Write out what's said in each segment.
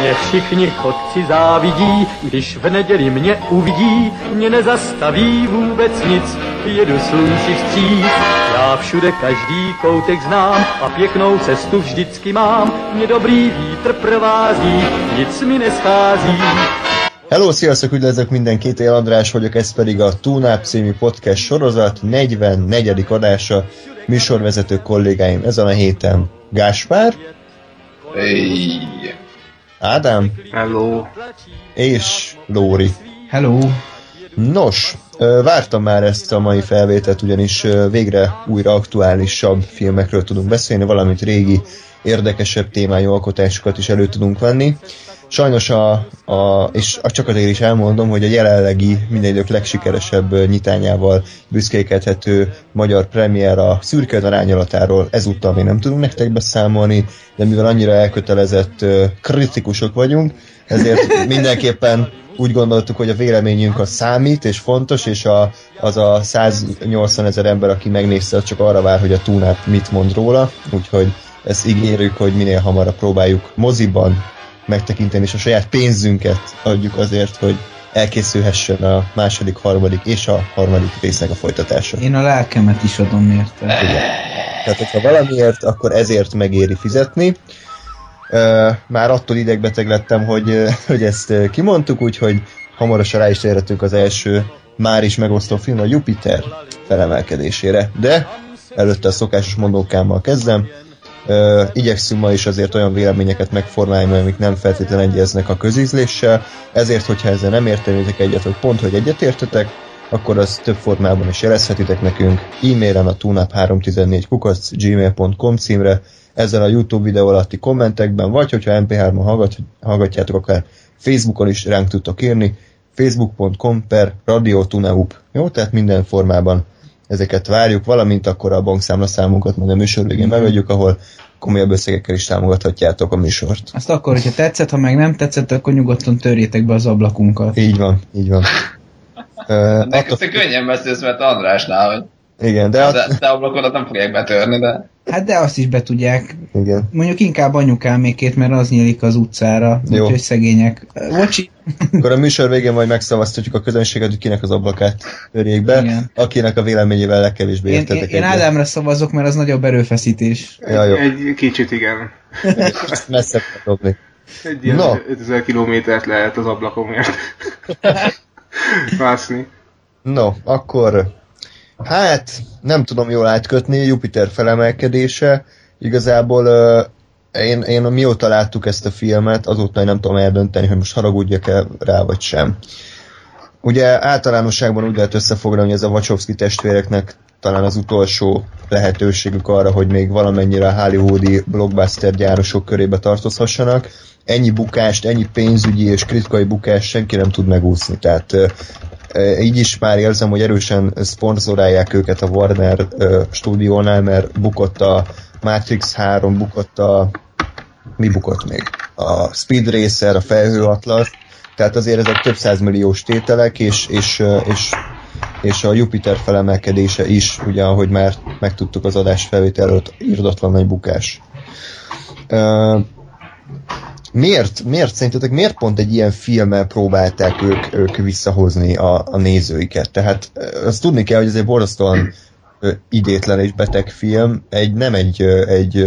Mě všichni chodci závidí, když v neděli mě uvidí, mě nezastaví vůbec nic, jedu slunci vstříc. Já všude každý koutek znám a pěknou cestu vždycky mám, mě dobrý vítr provází, nic mi neschází. Hello, sziasztok, üdvözlök mindenkit, én András vagyok, ez pedig a Túnáp című podcast sorozat 44. adása, műsorvezető kollégáim ezen a héten Gáspár, Hey. Ádám Hello. és Lóri. Hello. Nos, vártam már ezt a mai felvételt, ugyanis végre újra aktuálisabb filmekről tudunk beszélni, valamint régi, érdekesebb témájú alkotásokat is elő tudunk venni. Sajnos a, a és csak azért is elmondom, hogy a jelenlegi minden idők legsikeresebb nyitányával büszkékedhető magyar premier a Szürke arányalatáról ezúttal még nem tudunk nektek beszámolni, de mivel annyira elkötelezett kritikusok vagyunk, ezért mindenképpen úgy gondoltuk, hogy a véleményünk az számít és fontos, és a, az a 180 ezer ember, aki megnézte, az csak arra vár, hogy a túnát mit mond róla, úgyhogy ezt ígérjük, hogy minél hamarabb próbáljuk moziban megtekinteni, és a saját pénzünket adjuk azért, hogy elkészülhessen a második, harmadik és a harmadik résznek a folytatása. Én a lelkemet is adom érte. Igen. Tehát, hogyha valamiért, akkor ezért megéri fizetni. Már attól idegbeteg lettem, hogy, hogy ezt kimondtuk, úgyhogy hamarosan rá is térhetünk az első már is megosztó film a Jupiter felemelkedésére. De előtte a szokásos mondókámmal kezdem. Ö, igyekszünk ma is azért olyan véleményeket megformálni, amik nem feltétlenül egyeznek a közízléssel, ezért, hogyha ezzel nem értenétek egyet, vagy pont, hogy egyetértetek, akkor az több formában is jelezhetitek nekünk e-mailen a tunap314 kukac gmail.com címre, ezzel a YouTube videó alatti kommentekben, vagy hogyha MP3-on hallgat, hallgatjátok, akár Facebookon is ránk tudtok írni, facebook.com per Radio Tunaup. Jó, tehát minden formában ezeket várjuk, valamint akkor a bankszámla számunkat majd a műsor végén megadjuk, ahol komolyabb összegekkel is támogathatjátok a műsort. Azt akkor, hogyha tetszett, ha meg nem tetszett, akkor nyugodtan törjétek be az ablakunkat. Így van, így van. Ö, Neked te könnyen beszélsz, mert Andrásnál vagy. igen, de, att, te ablakodat nem fogják betörni, de... Hát de azt is be tudják. igen. Mondjuk inkább anyukámékét, mert az nyílik az utcára. Jó. Úgyhogy szegények. Bocsi. Akkor a műsor végén majd megszavaztatjuk a közönséget, hogy kinek az ablakát törjék be, Igen. akinek a véleményével legkevésbé Én, én, értetek én egyet. Ádámra szavazok, mert az nagyobb erőfeszítés. Ja, jó. Egy kicsit igen. Kell dobni. Egy ilyen No. 5000 kilométert lehet az ablakomért mászni. No, akkor hát nem tudom jól átkötni, Jupiter felemelkedése. Igazából én, én mióta láttuk ezt a filmet, azóta nem tudom eldönteni, hogy most haragudjak-e rá, vagy sem. Ugye általánosságban úgy lehet összefoglalni, hogy ez a Wachowski testvéreknek talán az utolsó lehetőségük arra, hogy még valamennyire a hollywoodi blockbuster gyárosok körébe tartozhassanak. Ennyi bukást, ennyi pénzügyi és kritikai bukást senki nem tud megúszni. Tehát így is már érzem, hogy erősen szponzorálják őket a Warner stúdiónál, mert bukott a Matrix 3, bukott a mi bukott még? A Speed Racer, a Felhő Atlas, tehát azért ezek több százmilliós tételek, és, és, és, és a Jupiter felemelkedése is, ugye, ahogy már megtudtuk az adás felvétel előtt, írdatlan nagy bukás. Miért, miért szerintetek, miért pont egy ilyen filmmel próbálták ők, ők visszahozni a, a nézőiket? Tehát azt tudni kell, hogy ez egy borzasztóan idétlen és beteg film, egy, nem egy, egy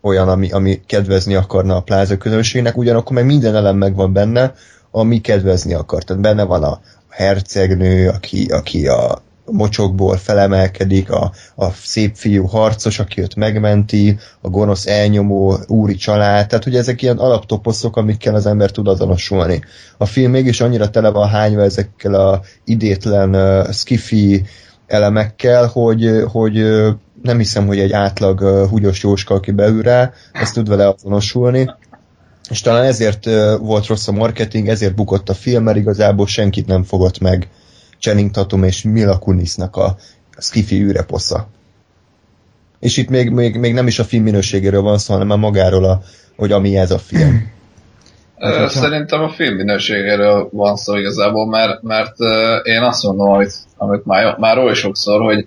olyan, ami, ami kedvezni akarna a pláza közönségnek, ugyanakkor meg minden elem megvan benne, ami kedvezni akar. Tehát benne van a hercegnő, aki, aki a mocsokból felemelkedik, a, a szép fiú harcos, aki őt megmenti, a gonosz elnyomó úri család, tehát ugye ezek ilyen alaptoposzok, amikkel az ember tud azonosulni. A film mégis annyira tele van hányva ezekkel a idétlen uh, skifi elemekkel, hogy, hogy uh, nem hiszem, hogy egy átlag uh, húgyos jóska, aki beül rá, ezt tud vele azonosulni. És talán ezért uh, volt rossz a marketing, ezért bukott a film, mert igazából senkit nem fogott meg Channing Tatum és Mila Kunisnak a, a skifi űreposza. És itt még, még, még nem is a film minőségéről van szó, hanem már magáról, a, hogy ami ez a film. Hogyha- Szerintem a film minőségéről van szó igazából, mert, mert én azt mondom, amit, amit már, már oly sokszor, hogy,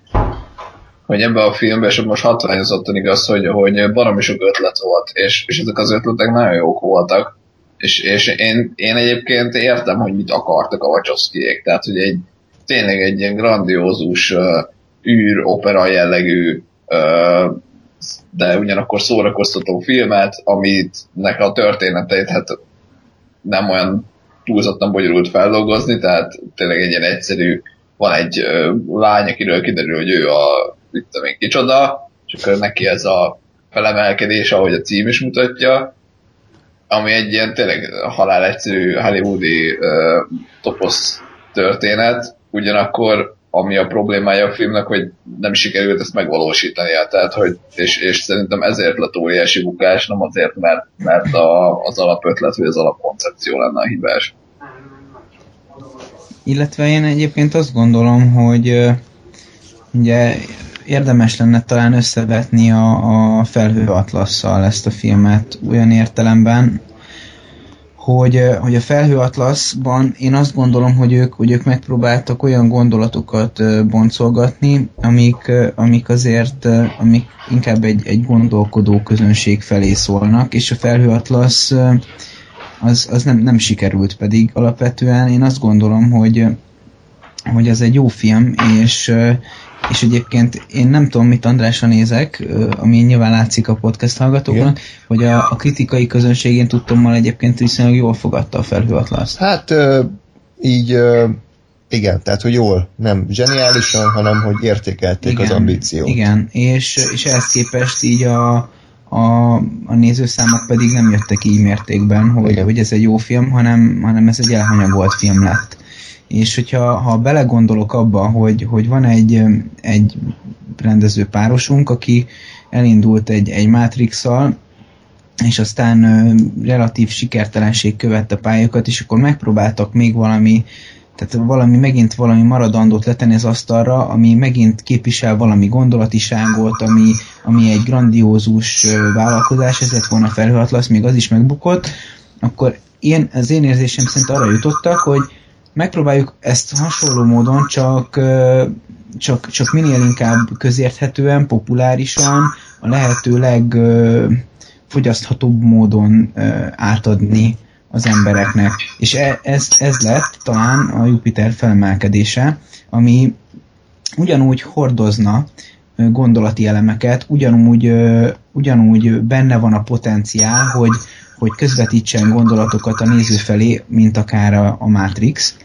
hogy ebben a filmben, és most hatványozottan igaz, hogy, hogy baromi sok ötlet volt, és, és ezek az ötletek nagyon jók voltak, és, és én, én egyébként értem, hogy mit akartak a Wachowskiék, tehát hogy egy, tényleg egy ilyen grandiózus uh, űr, opera jellegű uh, de ugyanakkor szórakoztató filmet, amit nek a történeteit hát nem olyan túlzottan bonyolult feldolgozni, tehát tényleg egy ilyen egyszerű, van egy ö, lány, akiről kiderül, hogy ő a, mit tudom én, kicsoda, és akkor neki ez a felemelkedés, ahogy a cím is mutatja, ami egy ilyen tényleg halál egyszerű hollywoodi ö, toposz történet, ugyanakkor ami a problémája a filmnek, hogy nem sikerült ezt megvalósítania, tehát hogy, és, és szerintem ezért lett óriási bukás, nem azért, mert, mert a, az alapötlet, vagy az alapkoncepció lenne a hibás. Illetve én egyébként azt gondolom, hogy ugye érdemes lenne talán összevetni a, a felhő atlasszal ezt a filmet olyan értelemben, hogy, hogy a felhőatlaszban én azt gondolom, hogy ők, hogy ők megpróbáltak olyan gondolatokat boncolgatni, amik, amik azért amik inkább egy, egy gondolkodó közönség felé szólnak, és a felhőatlasz az, az nem, nem sikerült pedig alapvetően. Én azt gondolom, hogy hogy ez egy jó film, és, és egyébként én nem tudom, mit Andrásra nézek, ami nyilván látszik a podcast hallgatóknak, Igen. hogy a, a kritikai közönség én tudtommal egyébként viszonylag jól fogadta a felhőatlaszt. Hát így igen, tehát hogy jól, nem zseniálisan, hanem hogy értékelték igen, az ambíciót. Igen, és, és ehhez képest így a, a, a nézőszámok pedig nem jöttek így mértékben, hogy, hogy ez egy jó film, hanem, hanem ez egy elhanyagolt film lett. És hogyha ha belegondolok abba, hogy, hogy van egy, egy rendező párosunk, aki elindult egy, egy matrix és aztán relatív sikertelenség követte pályákat, és akkor megpróbáltak még valami tehát valami, megint valami maradandót letenni az asztalra, ami megint képvisel valami gondolatiságot, ami, ami egy grandiózus vállalkozás, ez lett volna felhőatlasz, még az is megbukott, akkor én, az én érzésem szerint arra jutottak, hogy megpróbáljuk ezt hasonló módon, csak, csak, csak minél inkább közérthetően, populárisan, a lehető legfogyaszthatóbb módon átadni az embereknek. És e, ez, ez lett talán a Jupiter felemelkedése, ami ugyanúgy hordozna gondolati elemeket, ugyanúgy, ugyanúgy benne van a potenciál, hogy, hogy közvetítsen gondolatokat a néző felé, mint akár a, a Matrix,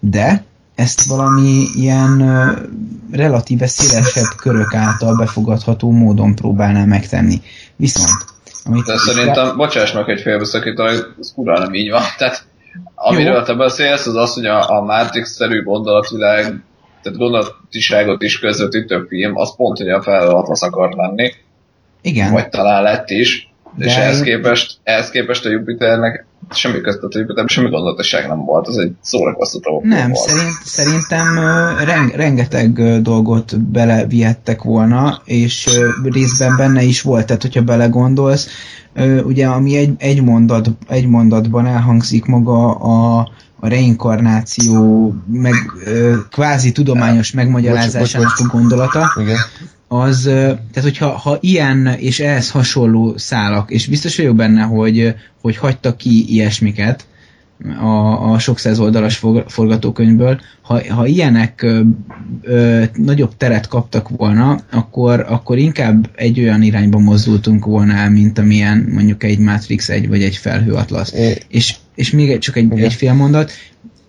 de ezt valami ilyen uh, relatíve szélesebb körök által befogadható módon próbálná megtenni. Viszont, amit... De szerintem, rá... bocsáss meg egy félbeszakítanak, ez kurva nem így van. Tehát amiről Jó. te beszélsz, az az, hogy a, a Matrix-szerű gondolatvilág, tehát gondolatiságot is közvetítő film, az pont, hogy a feladatos akar lenni. Igen. Vagy talán lett is. De és ehhez képest, ehhez képest a Jupiternek semmi Jupiter, semmi gondolatosság nem volt, az egy szórakoztató Nem, volt. Szerint, szerintem reng, rengeteg dolgot belevihettek volna, és részben benne is volt, tehát hogyha belegondolsz, ugye ami egy, egy, mondat, egy mondatban elhangzik maga a, a reinkarnáció, meg kvázi tudományos megmagyarázásának a gondolata, Igen az, tehát hogyha ha ilyen és ehhez hasonló szálak, és biztos vagyok benne, hogy, hogy hagytak ki ilyesmiket a, a sok száz oldalas forgatókönyvből, ha, ha ilyenek ö, ö, nagyobb teret kaptak volna, akkor, akkor inkább egy olyan irányba mozdultunk volna el, mint amilyen mondjuk egy Matrix egy vagy egy felhőatlasz. É. És, és még csak egy, egy fél mondat,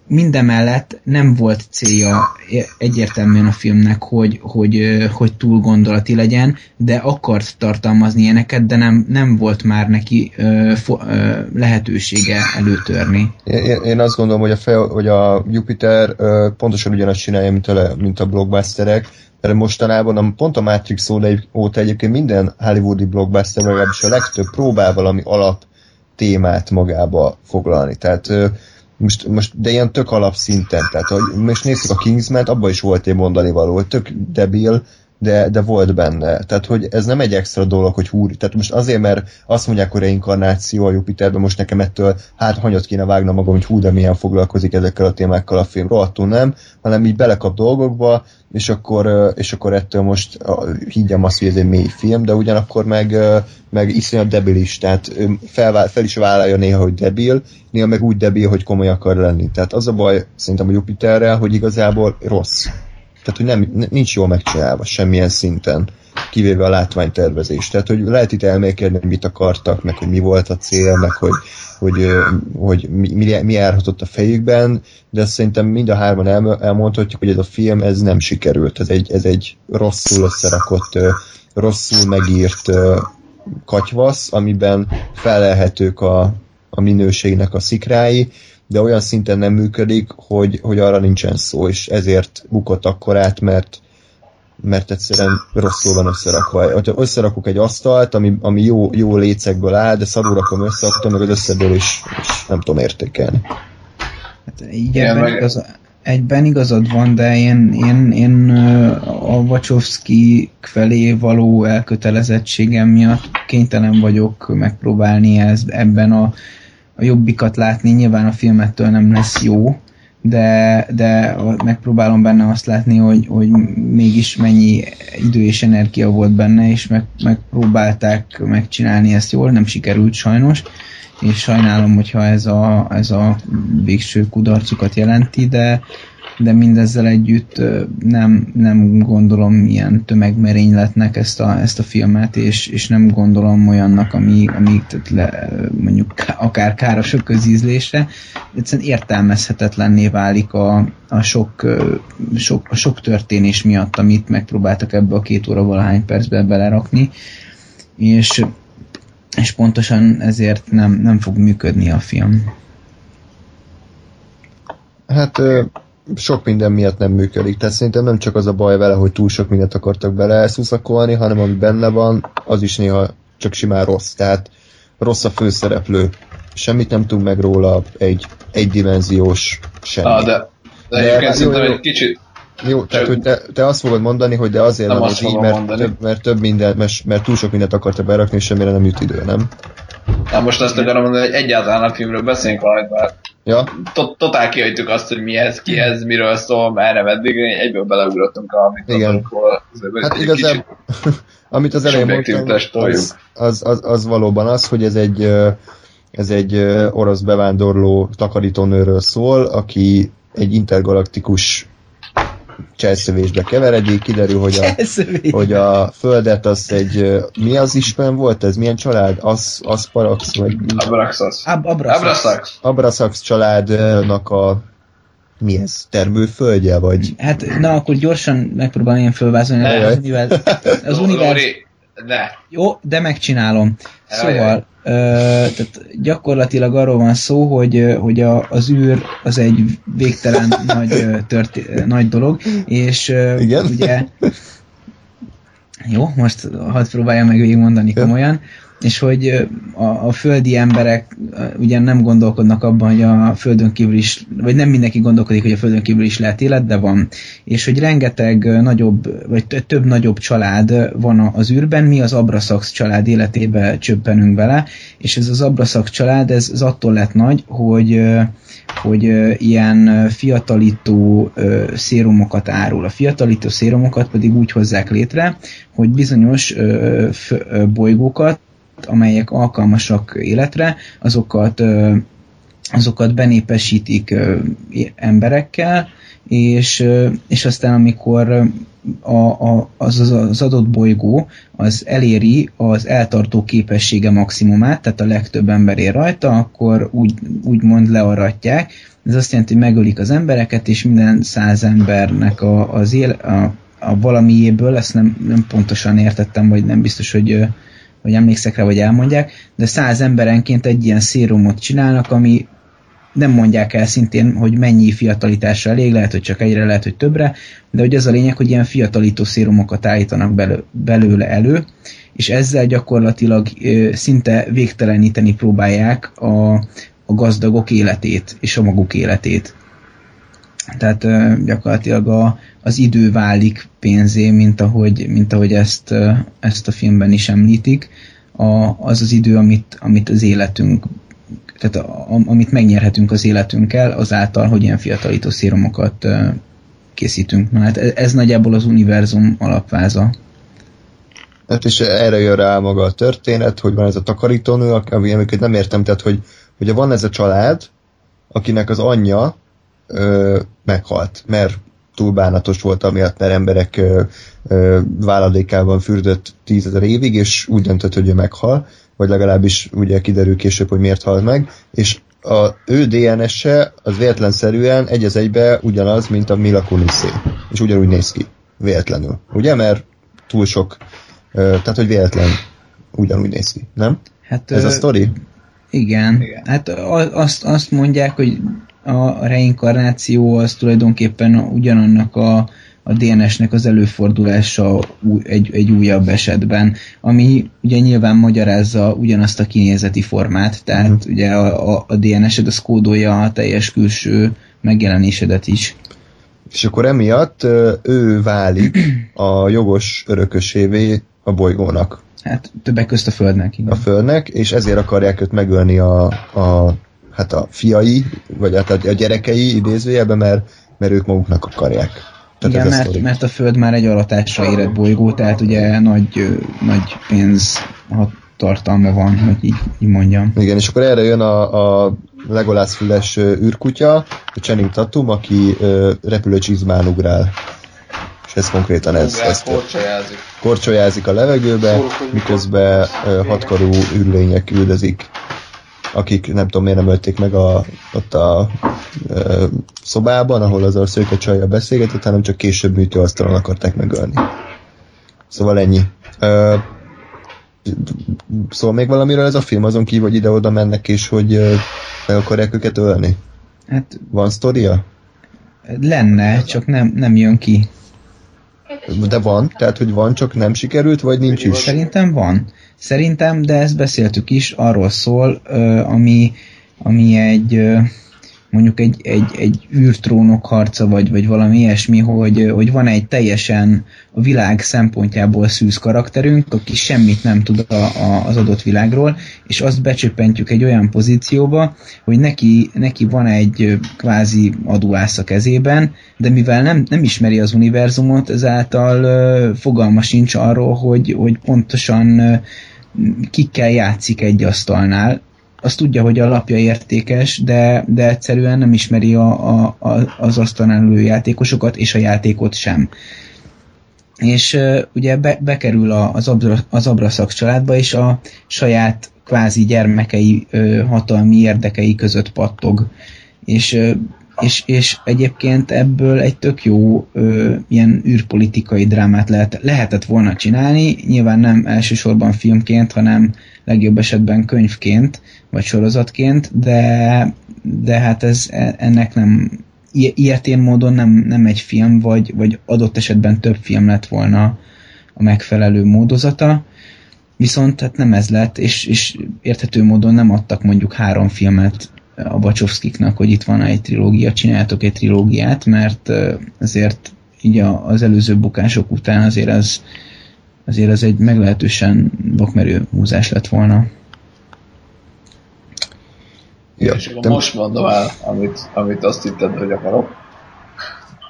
mindemellett nem volt célja egyértelműen a filmnek, hogy, hogy, hogy túl gondolati legyen, de akart tartalmazni ilyeneket, de nem, nem volt már neki ö, fo, ö, lehetősége előtörni. Én, én azt gondolom, hogy a, fe, hogy a Jupiter ö, pontosan ugyanazt csinálja, mint a, mint a blockbusterek, mert mostanában a, pont a Matrix óta egyébként minden hollywoodi blockbuster, legalábbis a legtöbb próbál valami alap témát magába foglalni. Tehát most, most, de ilyen tök alapszinten, tehát hogy most nézzük a Kingsman, abban is volt egy mondani való, hogy tök debil, de, de volt benne. Tehát, hogy ez nem egy extra dolog, hogy húri. Tehát most azért, mert azt mondják, hogy reinkarnáció a Jupiterben, most nekem ettől hát hanyat kéne vágnom magam, hogy hú, de milyen foglalkozik ezekkel a témákkal a film. Rohadtul nem, hanem így belekap dolgokba, és akkor, és akkor ettől most higgyem azt, hogy ez egy mély film, de ugyanakkor meg, meg iszonyat debilis, tehát fel, fel is vállalja néha, hogy debil, néha meg úgy debil, hogy komoly akar lenni. Tehát az a baj szerintem a Jupiterrel, hogy igazából rossz. Tehát, hogy nem, nincs jól megcsinálva semmilyen szinten, kivéve a látványtervezés. Tehát, hogy lehet itt elmélkedni, mit akartak, meg hogy mi volt a cél, meg hogy, hogy, hogy mi, mi, mi járhatott a fejükben, de szerintem mind a hárman el, elmondhatjuk, hogy ez a film ez nem sikerült. Ez egy, ez egy rosszul összerakott, rosszul megírt katyvasz, amiben felelhetők a, a minőségnek a szikrái, de olyan szinten nem működik, hogy, hogy arra nincsen szó, és ezért bukott akkor át, mert, mert egyszerűen rosszul van összerakva. Ha összerakok egy asztalt, ami, ami jó, jó lécekből áll, de szarul rakom össze, akkor meg az összedől is, is nem tudom értékelni. Hát igen, meg... igaz, egyben igazad van, de én, én, én a Wachowski felé való elkötelezettségem miatt kénytelen vagyok megpróbálni ezt ebben a a jobbikat látni, nyilván a filmettől nem lesz jó, de, de megpróbálom benne azt látni, hogy, hogy mégis mennyi idő és energia volt benne, és meg, megpróbálták megcsinálni ezt jól, nem sikerült sajnos, és sajnálom, hogyha ez a, ez a végső kudarcukat jelenti, de, de mindezzel együtt nem, nem gondolom ilyen tömegmerényletnek ezt a, ezt a filmet, és, és nem gondolom olyannak, ami, ami tehát le, mondjuk akár káros a közízlésre. Egyszerűen értelmezhetetlenné válik a, a, sok, sok, a sok történés miatt, amit megpróbáltak ebbe a két óra valahány percbe belerakni, és, és pontosan ezért nem, nem fog működni a film. Hát sok minden miatt nem működik. Tehát szerintem nem csak az a baj vele, hogy túl sok mindent akartak bele elszuszakolni, hanem ami benne van, az is néha csak simán rossz. Tehát rossz a főszereplő. Semmit nem tudunk meg róla, egy egydimenziós semmi. Ah, de, de, de egyébként szerintem egy kicsit, jó, tehát hogy te, te azt fogod mondani, hogy de azért nem van ez így, mert több, mert több mindent, mert, mert túl sok mindent akarta berakni, és semmire nem jut idő, nem? Na most azt akarom mondani, hogy egyáltalán a filmről beszéljünk valamit, mert Ja. Totál kihagytuk azt, hogy mi ez, ki ez, miről szól, merre, meddig, egyből beleugrottunk a Igen. Hát igazából, amit az elején mondtam, az, az, az, az, valóban az, hogy ez egy, ez egy orosz bevándorló takarítónőről szól, aki egy intergalaktikus cselszövésbe keveredik, kiderül, hogy a, hogy a földet az egy, mi az Isten volt ez? Milyen család? Az, Asparax? Vagy... Abraxas. Ab, Abraxas. Abraxas családnak a mi ez? Termőföldje, vagy? Hát, na, akkor gyorsan megpróbálom én fölvázolni az univerz... Az univerz... Ne. Jó, de megcsinálom. Szóval, ö, tehát gyakorlatilag arról van szó, hogy, hogy a, az űr az egy végtelen nagy, történ- nagy dolog, és Igen? ugye jó, most hadd próbáljam meg végigmondani komolyan és hogy a, a földi emberek ugye nem gondolkodnak abban, hogy a földön kívül is, vagy nem mindenki gondolkodik, hogy a földön kívül is lehet élet, de van. És hogy rengeteg nagyobb, vagy több nagyobb család van az űrben, mi az Abraszax család életébe csöppenünk bele, és ez az Abraszax család, ez, ez attól lett nagy, hogy hogy ilyen fiatalító szérumokat árul. A fiatalító szérumokat pedig úgy hozzák létre, hogy bizonyos bolygókat amelyek alkalmasak életre, azokat, azokat benépesítik emberekkel, és, és aztán amikor a, a, az, az, adott bolygó az eléri az eltartó képessége maximumát, tehát a legtöbb ember ér rajta, akkor úgy, úgymond learatják. Ez azt jelenti, hogy megölik az embereket, és minden száz embernek a, az él, a, a valamiéből, ezt nem, nem pontosan értettem, vagy nem biztos, hogy vagy emlékszek rá, vagy elmondják, de száz emberenként egy ilyen szérumot csinálnak, ami nem mondják el szintén, hogy mennyi fiatalításra elég, lehet, hogy csak egyre, lehet, hogy többre, de hogy az a lényeg, hogy ilyen fiatalító szérumokat állítanak belő, belőle elő, és ezzel gyakorlatilag ö, szinte végteleníteni próbálják a, a gazdagok életét és a maguk életét. Tehát ö, gyakorlatilag a, az idő válik pénzé, mint ahogy, mint ahogy ezt, ezt a filmben is említik. A, az az idő, amit, amit az életünk tehát a, amit megnyerhetünk az életünkkel, azáltal, hogy ilyen fiatalító szérumokat ö, készítünk. Na hát ez, ez nagyjából az univerzum alapváza. Hát és erre jön rá maga a történet, hogy van ez a takarítónő, ami, amiket nem értem, tehát hogy ugye van ez a család, akinek az anyja ö, meghalt, mert túl bánatos volt, amiatt mert emberek ö, ö, váladékában fürdött tízezer évig, és úgy döntött, hogy ő meghal, vagy legalábbis ugye kiderül később, hogy miért halt meg, és a ő DNS-e az véletlenszerűen egy az egybe ugyanaz, mint a Mila Kunissé, és ugyanúgy néz ki, véletlenül, ugye, mert túl sok, ö, tehát hogy véletlen ugyanúgy néz ki, nem? Hát, Ez a ö, sztori? Igen. Igen. Hát a- azt, azt mondják, hogy a reinkarnáció az tulajdonképpen ugyanannak a, a DNS-nek az előfordulása egy, egy újabb esetben, ami ugye nyilván magyarázza ugyanazt a kinézeti formát, tehát Mhm. ugye a, a, a DNS-ed az kódolja a teljes külső megjelenésedet is. És akkor emiatt ő válik a jogos örökösévé a bolygónak, Hát többek közt a Földnek, igen. a Földnek, és ezért akarják őt megölni a, a, hát a fiai, vagy hát a, gyerekei idézőjelben, mert, mert ők maguknak akarják. Tehát Igen, ez a mert, mert a Föld már egy alatásra érett bolygó, tehát ugye nagy, nagy pénz hat- tartalma van, hogy így, így mondjam. Igen, és akkor erre jön a, a Legolász füles űrkutya, a Channing Tatum, aki ö, repülőcsizmán ugrál. És ez konkrétan ez, Ugrál, ez korcsolyázik. korcsolyázik a levegőbe, miközben ö, hatkarú űrlények üldözik, akik nem tudom miért nem ölték meg a, ott a ö, szobában, ahol az a szőke csajja beszélgetett, hanem csak később műtőasztalon akarták megölni. Szóval ennyi. Ö, Szól még valamiről ez a film, azon kívül, hogy ide-oda mennek, és hogy ö, meg akarják őket ölni? Hát Van sztoria? lenne, csak nem, nem jön ki. De van, tehát hogy van, csak nem sikerült, vagy nincs is? Szerintem van. Szerintem, de ezt beszéltük is, arról szól, ami, ami egy mondjuk egy, egy, egy űrtrónok harca, vagy, vagy valami ilyesmi, hogy, hogy van egy teljesen a világ szempontjából szűz karakterünk, aki semmit nem tud a, a, az adott világról, és azt becsöppentjük egy olyan pozícióba, hogy neki, neki van egy kvázi adóász a kezében, de mivel nem, nem ismeri az univerzumot, ezáltal ö, fogalma sincs arról, hogy, hogy pontosan ö, kikkel játszik egy asztalnál. Azt tudja, hogy a lapja értékes, de, de egyszerűen nem ismeri a, a, a, az asztalnál ülő játékosokat, és a játékot sem. És ugye be, bekerül a, az, Abra, az Abraszak családba, és a saját kvázi gyermekei ö, hatalmi érdekei között pattog. És ö, és, és egyébként ebből egy tök jó ö, ilyen űrpolitikai drámát lehet, lehetett volna csinálni, nyilván nem elsősorban filmként, hanem legjobb esetben könyvként, vagy sorozatként, de, de hát ez e- ennek nem ilyetén módon nem, nem egy film, vagy, vagy adott esetben több film lett volna a megfelelő módozata, viszont hát nem ez lett, és, és érthető módon nem adtak mondjuk három filmet a Bacsovszkiknak, hogy itt van egy trilógia, csináltok egy trilógiát, mert ö, azért így a, az előző bukások után azért ez, azért ez egy meglehetősen vakmerő húzás lett volna. Ja, és akkor te- most mondom el, amit, amit azt hitted, hogy akarok.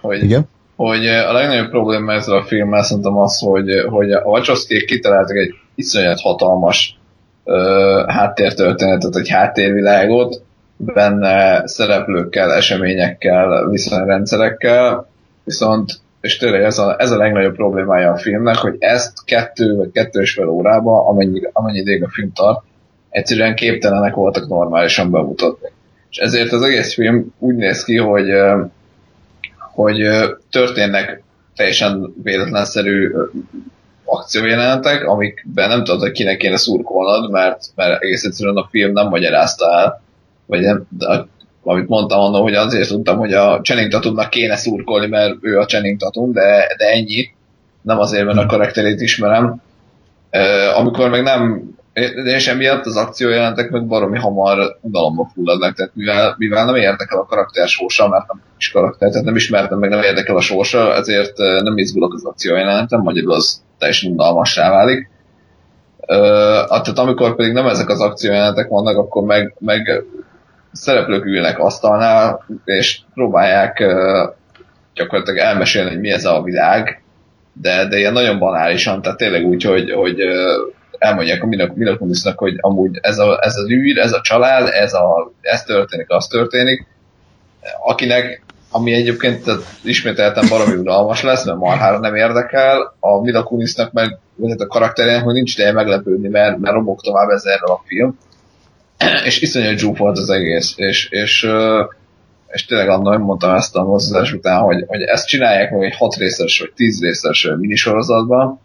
Hogy, Igen? hogy a legnagyobb probléma ezzel a filmmel szerintem az, hogy, hogy a Wachowskiék kitaláltak egy iszonyat hatalmas ö, háttértörténetet, egy háttérvilágot, benne szereplőkkel, eseményekkel, viszonyrendszerekkel, viszont, és tényleg ez a, ez a legnagyobb problémája a filmnek, hogy ezt kettő vagy kettő és fél órába, amennyi, amennyi ideig a film tart, egyszerűen képtelenek voltak normálisan bemutatni. És ezért az egész film úgy néz ki, hogy, hogy történnek teljesen véletlenszerű akciójelenetek, amikben nem tudod, hogy kinek kéne szurkolnod, mert, mert egész egyszerűen a film nem magyarázta el, vagy nem, de, amit mondtam annól, hogy azért tudtam, hogy a Channing Tatumnak kéne szurkolni, mert ő a Channing Tatum, de, de ennyi. Nem azért, mert a karakterét ismerem. Ö, amikor meg nem és emiatt az akciójelentek meg baromi hamar unalomba fulladnak, tehát mivel, mivel nem érdekel a karakter sorsa, mert nem is karakter, tehát nem ismertem meg, nem érdekel a sorsa, ezért nem izgulok az akciójelentem, magyarul az teljesen unalmassá válik. Uh, tehát amikor pedig nem ezek az akciójelentek vannak, akkor meg, meg szereplők ülnek asztalnál, és próbálják gyakorlatilag elmesélni, hogy mi ez a világ, de, de ilyen nagyon banálisan, tehát tényleg úgy, hogy, hogy elmondják a Minokunisnak, hogy amúgy ez, a, ez az űr, ez a család, ez, a, ez történik, az történik, akinek ami egyébként tehát ismételten valami unalmas lesz, mert marhára nem érdekel, a Mila Kunisnak meg, hát a karakterének, hogy nincs ideje meglepődni, mert, mert robog tovább ezerrel a film. És iszonyú zsúf volt az egész, és, és, és tényleg annak mondtam ezt a mozdulás után, hogy, hogy ezt csinálják meg egy 6 részes vagy 10 részes minisorozatban,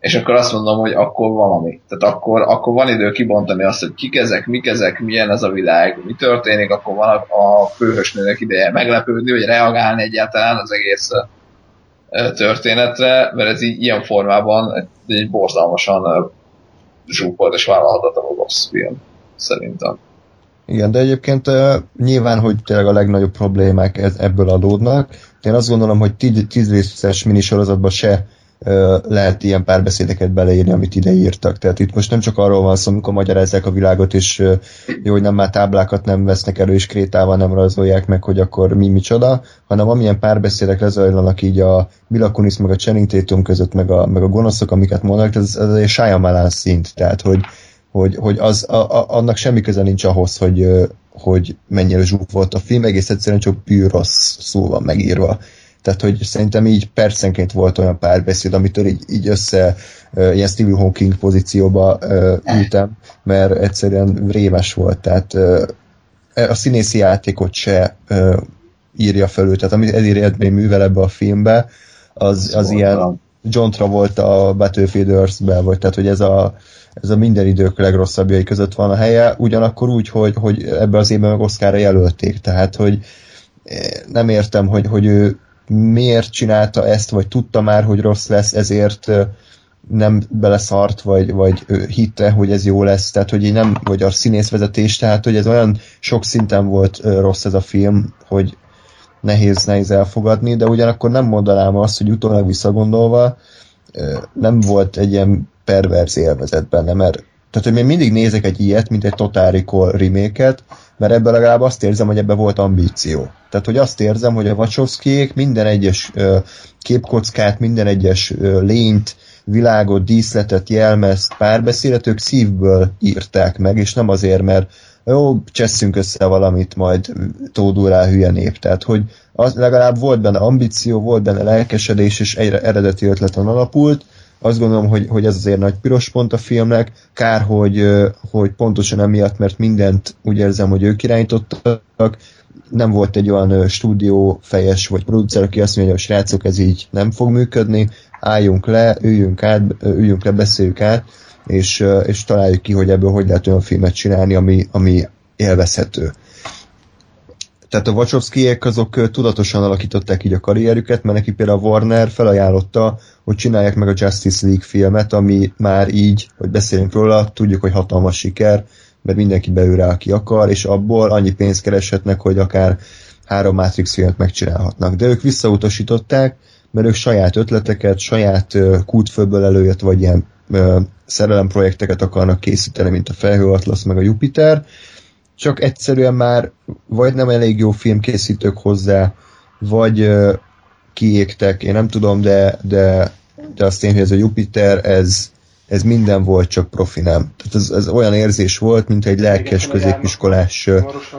és akkor azt mondom, hogy akkor valami. Tehát akkor, akkor van idő kibontani azt, hogy kik ezek, mik ezek, milyen ez a világ, mi történik, akkor van a, a főhősnőnek ideje meglepődni, vagy reagálni egyáltalán az egész történetre, mert ez így ilyen formában egy, egy borzalmasan zsúfolt és vállalhatatlanul rossz film, szerintem. Igen, de egyébként uh, nyilván, hogy tényleg a legnagyobb problémák ez, ebből adódnak. Én azt gondolom, hogy tíz részes minisorozatban se lehet ilyen párbeszédeket beleírni, amit ide írtak. Tehát itt most nem csak arról van szó, amikor magyarázzák a világot, és jó, hogy nem már táblákat nem vesznek elő, és krétával nem rajzolják meg, hogy akkor mi micsoda, hanem amilyen párbeszédek lezajlanak így a Milakunis meg a Channing Tatum között, meg a, meg a gonoszok, amiket mondanak, ez, ez egy Shyamalan szint, tehát hogy, hogy, hogy az, a, a, annak semmi köze nincs ahhoz, hogy, hogy mennyire zsúf volt a film, egész egyszerűen csak bűr rossz szó van megírva. Tehát, hogy szerintem így percenként volt olyan párbeszéd, amitől így, így össze uh, ilyen Stephen Hawking pozícióba uh, ültem, mert egyszerűen rémes volt. Tehát uh, a színészi játékot se uh, írja felül, tehát amit Eddie Redmayne művel ebbe a filmbe, az, az ilyen John Travolta a Battlefield Earth-be, vagy tehát, hogy ez a, ez a minden idők legrosszabbjai között van a helye, ugyanakkor úgy, hogy, hogy ebbe az évben meg Oscarra jelölték, tehát, hogy nem értem, hogy, hogy ő miért csinálta ezt, vagy tudta már, hogy rossz lesz, ezért nem beleszart, vagy, vagy hitte, hogy ez jó lesz, tehát hogy így nem, vagy a színészvezetés, tehát hogy ez olyan sok szinten volt rossz ez a film, hogy nehéz, nehéz elfogadni, de ugyanakkor nem mondanám azt, hogy utólag visszagondolva nem volt egy ilyen perverz élvezet benne, mert tehát, hogy én mindig nézek egy ilyet, mint egy Total Recall remake mert ebben legalább azt érzem, hogy ebben volt ambíció. Tehát, hogy azt érzem, hogy a Wachowskiék minden egyes képkockát, minden ö, lényt, világot, díszletet, jelmezt, párbeszédet ők szívből írták meg, és nem azért, mert jó, cseszünk össze valamit, majd tódul rá hülye nép. Tehát, hogy az legalább volt benne ambíció, volt benne lelkesedés, és egy eredeti ötleten alapult, azt gondolom, hogy, hogy ez azért nagy piros pont a filmnek. Kár, hogy, hogy pontosan emiatt, mert mindent úgy érzem, hogy ők irányítottak. Nem volt egy olyan stúdió fejes vagy producer, aki azt mondja, hogy a srácok, ez így nem fog működni, álljunk le, üljünk, át, üljünk le, beszéljük át, és, és találjuk ki, hogy ebből hogy lehet olyan filmet csinálni, ami, ami élvezhető tehát a Wachowskiek azok tudatosan alakították így a karrierüket, mert neki például a Warner felajánlotta, hogy csinálják meg a Justice League filmet, ami már így, hogy beszélünk róla, tudjuk, hogy hatalmas siker, mert mindenki beül rá, aki akar, és abból annyi pénzt kereshetnek, hogy akár három Matrix filmet megcsinálhatnak. De ők visszautasították, mert ők saját ötleteket, saját kútfőből előjött, vagy ilyen szerelemprojekteket akarnak készíteni, mint a Felhő Atlasz, meg a Jupiter, csak egyszerűen már vagy nem elég jó filmkészítők hozzá, vagy kiégtek, én nem tudom, de, de, de azt én, hogy ez a Jupiter, ez, ez minden volt, csak profi nem. Tehát ez, ez olyan érzés volt, mint egy lelkes középiskolás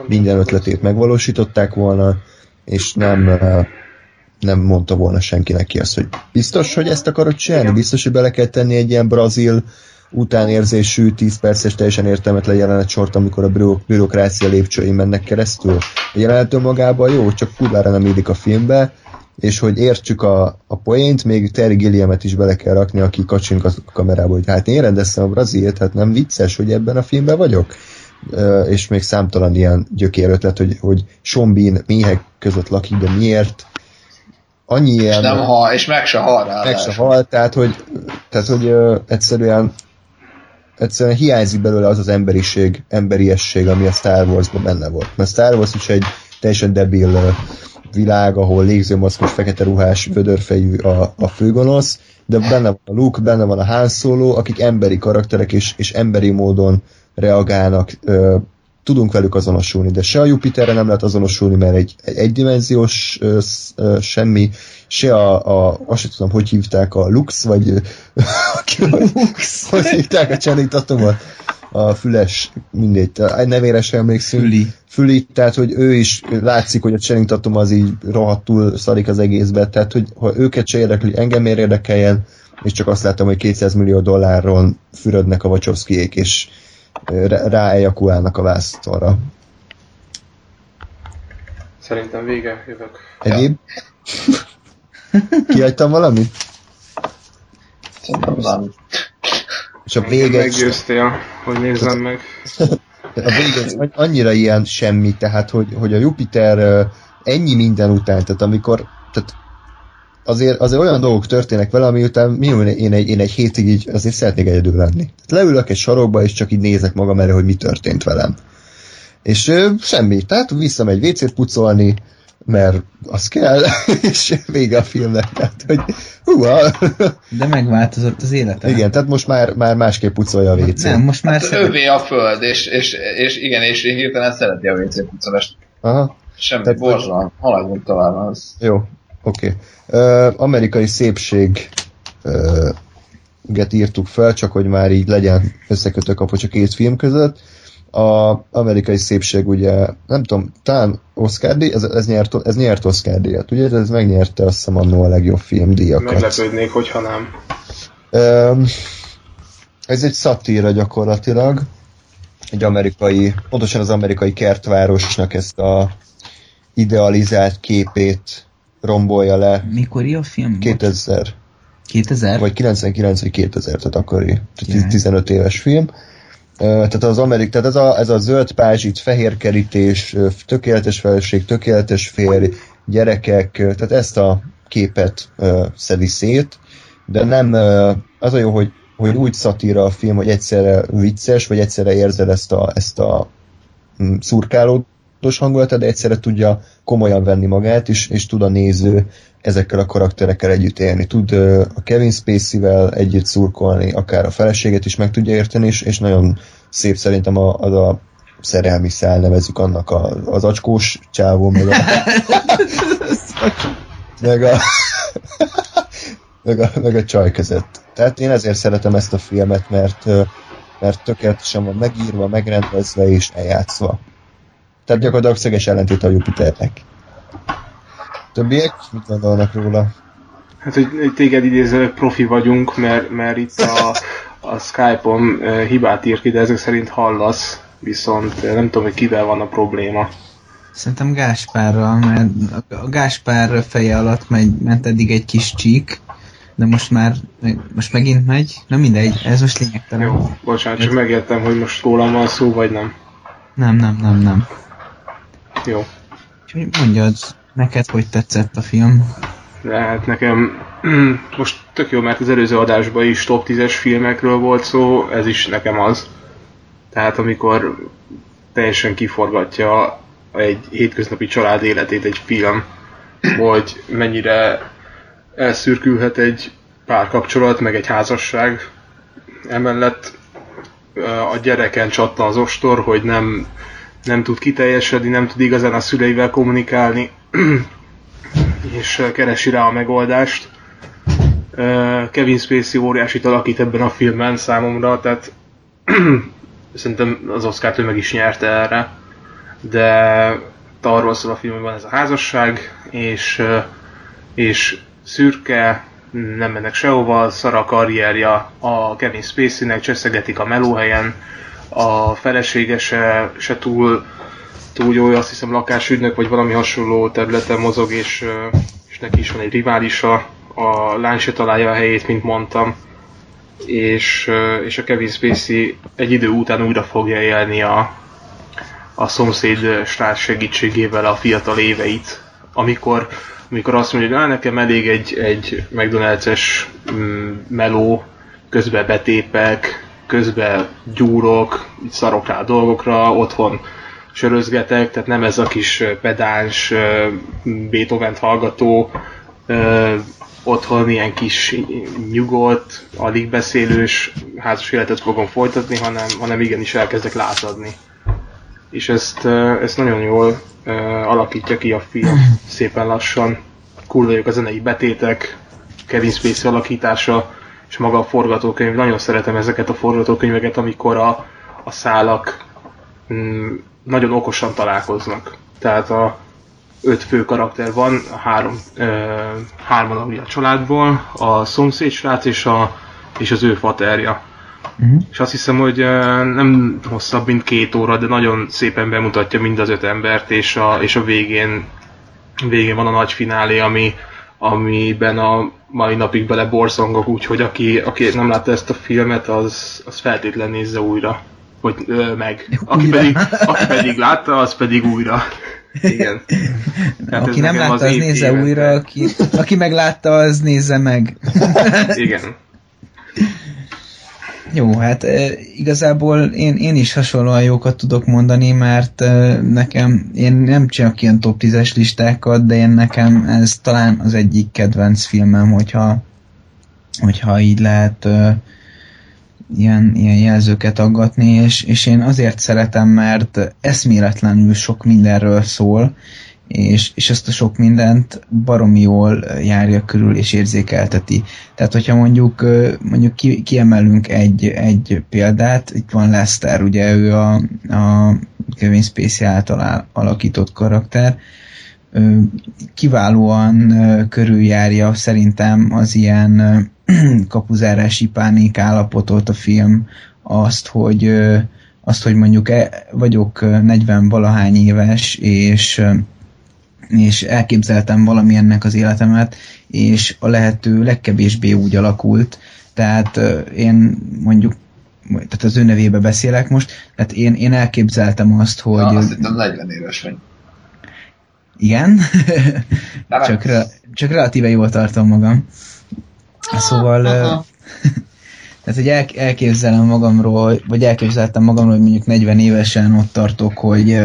minden ötletét megvalósították volna, és nem, nem mondta volna senki neki azt, hogy biztos, hogy ezt akarod csinálni? Biztos, hogy bele kell tenni egy ilyen brazil utánérzésű, 10 perces teljesen értelmetlen jelenet sort, amikor a bürokrácia lépcsőin mennek keresztül. A jelenet önmagában jó, csak kurvára nem élik a filmbe, és hogy értsük a, a poént, még Terry Gilliamet is bele kell rakni, aki kacsink a kamerába, hogy hát én rendeztem a Brazilt, hát nem vicces, hogy ebben a filmben vagyok. Uh, és még számtalan ilyen gyökér ötlet, hogy, hogy Sean méhek között lakik, de miért? Annyi ilyen... És nem hal, és meg se hal rá. Meg se hal, tehát hogy, tehát, hogy uh, egyszerűen egyszerűen hiányzik belőle az az emberiség, emberiesség, ami a Star Wars-ban benne volt. Mert Star Wars is egy teljesen debil ö, világ, ahol légzőmaszkos, fekete ruhás, vödörfejű a, a főgonosz, de benne van a Luke, benne van a Han Solo, akik emberi karakterek és, és emberi módon reagálnak, ö, tudunk velük azonosulni, de se a Jupiterre nem lehet azonosulni, mert egy, egy egydimenziós ö, ö, semmi, se a, a, azt sem tudom, hogy hívták a Lux, vagy ki- hogy, hogy hívták a Channing Tatumot, a füles, mindegy, egy nevére sem emlékszünk. Füli. Füli, tehát hogy ő is látszik, hogy a Channing Tatum az így rohadtul szarik az egészbe, tehát hogy ha őket se érdekli, engem miért érdekeljen, és csak azt láttam, hogy 200 millió dollárron fürödnek a Wachowskiék, és ráejakulálnak a vásztorra. Szerintem vége, jövök. Egyéb? Kihagytam valamit? Szerintem nem. És a vége, Meggyőztél, hogy nézzem meg. a vége annyira ilyen semmi, tehát hogy, hogy a Jupiter ennyi minden után, tehát amikor tehát azért, azért olyan dolgok történnek vele, ami után mi én egy, én egy hétig így azért szeretnék egyedül lenni. Tehát leülök egy sarokba, és csak így nézek magam elő, hogy mi történt velem. És ö, semmi, tehát visszamegy WC-t pucolni, mert az kell, és vége a filmnek. Tehát, hogy húha, De megváltozott az élete. igen, tehát most már, már másképp pucolja a WC-t. Nem, most már Hát szeret... övé a föld, és, és, és igen, és hirtelen szereti a WC pucolást. Aha. Semmi, Tehát- borzalom. Haladjunk tovább. Az. Jó, oké. Okay. amerikai szépség ö, get írtuk fel, csak hogy már így legyen összekötő kapocs a két film között. A amerikai szépség ugye, nem tudom, talán Oscar díj, ez, ez, nyert, ez nyert Oscar díjat, ugye? Ez megnyerte azt hiszem annó a legjobb film díjakat. Meglepődnék, hogyha nem. Ez egy szatíra gyakorlatilag. Egy amerikai, pontosan az amerikai kertvárosnak ezt a idealizált képét rombolja le Mikor a film? volt? 2000, 2000? vagy 99 vagy 2000, tehát akkori, tehát Jaj. 15 éves film. Tehát az Amerik, tehát ez a, ez a zöld pázsit, fehér kerítés, tökéletes feleség, tökéletes férj, gyerekek, tehát ezt a képet ö, szedi szét, de nem ö, az a jó, hogy, hogy úgy szatíra a film, hogy egyszerre vicces, vagy egyszerre érzed ezt a, ezt a mm, szurkálódós hangulatát, de egyszerre tudja komolyan venni magát, és, és tud a néző ezekkel a karakterekkel együtt élni. Tud a Kevin Spacey-vel együtt szurkolni, akár a feleséget is meg tudja érteni, és, és nagyon szép szerintem a, az a szerelmi szál, nevezzük annak a, az acskós csávó, meg a, meg a, meg a, meg a csaj között. Tehát én ezért szeretem ezt a filmet, mert, mert tökéletesen van megírva, megrendezve és eljátszva. Tehát gyakorlatilag szöges ellentét a Jupiternek. Többiek mit gondolnak róla? Hát, hogy téged idézőleg profi vagyunk, mert, mert itt a, a Skype-on eh, hibát ír ki, de ezek szerint hallasz, viszont eh, nem tudom, hogy kivel van a probléma. Szerintem Gáspárral, mert a- a Gáspár feje alatt megy, ment eddig egy kis csík, de most már, most megint megy. Na mindegy, ez most lényegtelen. Jó, bocsánat, csak megértem, hogy most rólam van szó, vagy nem. Nem, nem, nem, nem. Jó. Úgyhogy mondjad, neked hogy tetszett a film? De hát nekem most tök jó, mert az előző adásban is top 10-es filmekről volt szó, ez is nekem az. Tehát amikor teljesen kiforgatja egy hétköznapi család életét egy film, hogy mennyire elszürkülhet egy párkapcsolat, meg egy házasság. Emellett a gyereken csattan az ostor, hogy nem, nem tud kiteljesedni, nem tud igazán a szüleivel kommunikálni, és keresi rá a megoldást. Kevin Spacey óriásit alakít ebben a filmben számomra, tehát szerintem az Oscar-t ő meg is nyerte erre, de arról szól a film, hogy van ez a házasság, és, és szürke, nem mennek sehova, szar a karrierja a Kevin Spacey-nek, cseszegetik a melóhelyen, a felesége se, se túl, túl jó, azt hiszem lakásügynök, vagy valami hasonló területen mozog, és, és neki is van egy riválisa, a lány se találja a helyét, mint mondtam, és, és a Kevin Spacey egy idő után újra fogja élni a, a szomszéd srác segítségével a fiatal éveit, amikor, amikor azt mondja, hogy "Á, nekem elég egy, egy McDonald's-es mm, meló, közben betépek, közben gyúrok, szarok rá dolgokra, otthon sörözgetek, tehát nem ez a kis pedáns Beethoven-t hallgató, otthon ilyen kis nyugodt, alig beszélős házas életet fogom folytatni, hanem, hanem igenis elkezdek lázadni. És ezt, ezt nagyon jól alakítja ki a film, szépen lassan. Kurva a zenei betétek, Kevin Spacey alakítása, és maga a forgatókönyv. Nagyon szeretem ezeket a forgatókönyveket, amikor a, a szálak mm, nagyon okosan találkoznak. Tehát a öt fő karakter van, a három, ö, hárman a, a családból, a szomszéd srác és, a, és az ő faterja. Uh-huh. És azt hiszem, hogy nem hosszabb, mint két óra, de nagyon szépen bemutatja mind az öt embert, és a, és a végén, végén van a nagy finálé, ami, amiben a mai napig bele borzongok, úgyhogy aki, aki nem látta ezt a filmet, az, az feltétlen nézze újra. Vagy ö, meg. Aki pedig, aki pedig látta, az pedig újra. Igen. Tehát aki nem látta, az, az nézze éve. újra, aki, aki meg látta, az nézze meg. Igen. Jó, hát igazából én, én is hasonlóan jókat tudok mondani, mert nekem, én nem csak ilyen top 10-es listákat, de én nekem ez talán az egyik kedvenc filmem, hogyha, hogyha így lehet ilyen, ilyen jelzőket aggatni, és, és én azért szeretem, mert eszméletlenül sok mindenről szól, és, és ezt a sok mindent baromi jól járja körül és érzékelteti. Tehát, hogyha mondjuk, mondjuk ki, kiemelünk egy, egy példát, itt van Lester, ugye ő a, a Kevin Spacey által alakított karakter, kiválóan körüljárja szerintem az ilyen kapuzárási pánik állapotot a film, azt, hogy azt, hogy mondjuk e, vagyok 40 valahány éves, és és elképzeltem valamilyennek az életemet, és a lehető legkevésbé úgy alakult, tehát én mondjuk tehát az ő nevébe beszélek most, tehát én, én elképzeltem azt, hogy... Ja, azt hittem 40 éves vagy. Igen, csak, re, csak relatíve jól tartom magam. Szóval, tehát hogy el, elképzelem magamról, vagy elképzeltem magamról, hogy mondjuk 40 évesen ott tartok, hogy,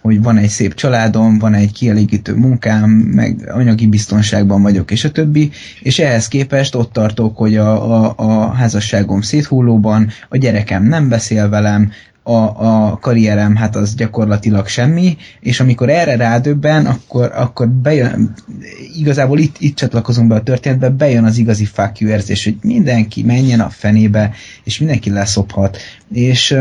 hogy van egy szép családom, van egy kielégítő munkám, meg anyagi biztonságban vagyok, és a többi, és ehhez képest ott tartok, hogy a, a, a házasságom széthullóban, a gyerekem nem beszél velem, a, a karrierem hát az gyakorlatilag semmi, és amikor erre rádöbben, akkor, akkor bejön, igazából itt, itt csatlakozunk be a történetbe, bejön az igazi fuck you érzés, hogy mindenki menjen a fenébe, és mindenki leszophat. És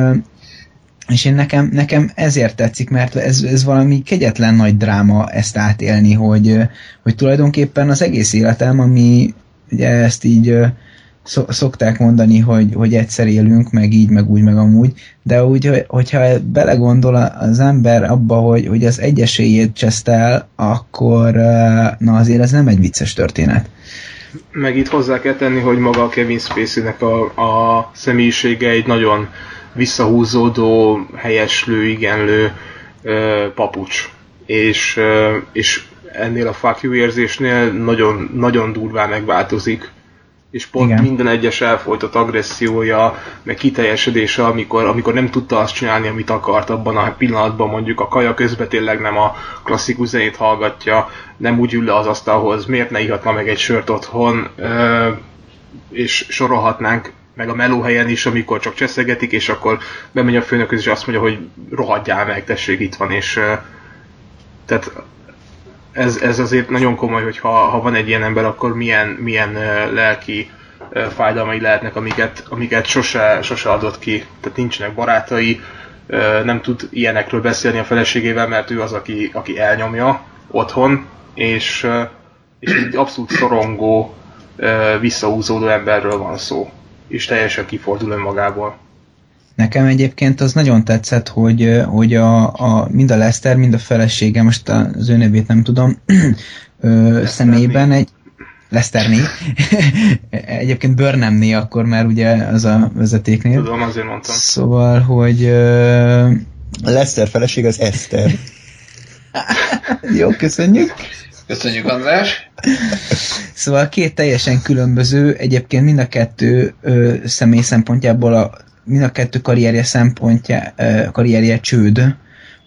és én nekem, nekem ezért tetszik, mert ez, ez valami kegyetlen nagy dráma ezt átélni, hogy, hogy tulajdonképpen az egész életem, ami ugye ezt így szokták mondani, hogy, hogy egyszer élünk, meg így, meg úgy, meg amúgy, de úgy, hogyha belegondol az ember abba, hogy, hogy az egyesélyét cseszt el, akkor na azért ez nem egy vicces történet. Meg itt hozzá kell tenni, hogy maga a Kevin Spacey-nek a, a személyisége egy nagyon visszahúzódó, helyeslő, igenlő ö, papucs. És, ö, és ennél a fuck you érzésnél nagyon, nagyon durván megváltozik és pont Igen. minden egyes elfolytott agressziója, meg kiteljesedése, amikor, amikor nem tudta azt csinálni, amit akart abban a pillanatban, mondjuk a kaja közben tényleg nem a klasszikus zenét hallgatja, nem úgy ül le az asztalhoz, miért ne ihatna meg egy sört otthon, és sorolhatnánk meg a melóhelyen is, amikor csak cseszegetik, és akkor bemegy a főnök és azt mondja, hogy rohadjál meg, tessék, itt van, és tehát ez, ez azért nagyon komoly, hogy ha, ha van egy ilyen ember, akkor milyen, milyen lelki fájdalmai lehetnek, amiket, amiket sose, sose adott ki. Tehát nincsenek barátai, nem tud ilyenekről beszélni a feleségével, mert ő az, aki, aki elnyomja otthon, és, és egy abszolút szorongó, visszahúzódó emberről van szó, és teljesen kifordul önmagából. Nekem egyébként az nagyon tetszett, hogy, hogy a, a, mind a Lester, mind a felesége, most az ő nevét nem tudom, ö, személyben egy Leszterné. Egyébként Burnhamné akkor már ugye az a vezetéknél. Tudom, azért mondtam. Szóval, hogy... Ö... A Lester feleség az Eszter. Jó, köszönjük. Köszönjük, András. Szóval két teljesen különböző, egyébként mind a kettő ö, személy szempontjából a mind a kettő karrierje szempontja, karrierje csőd,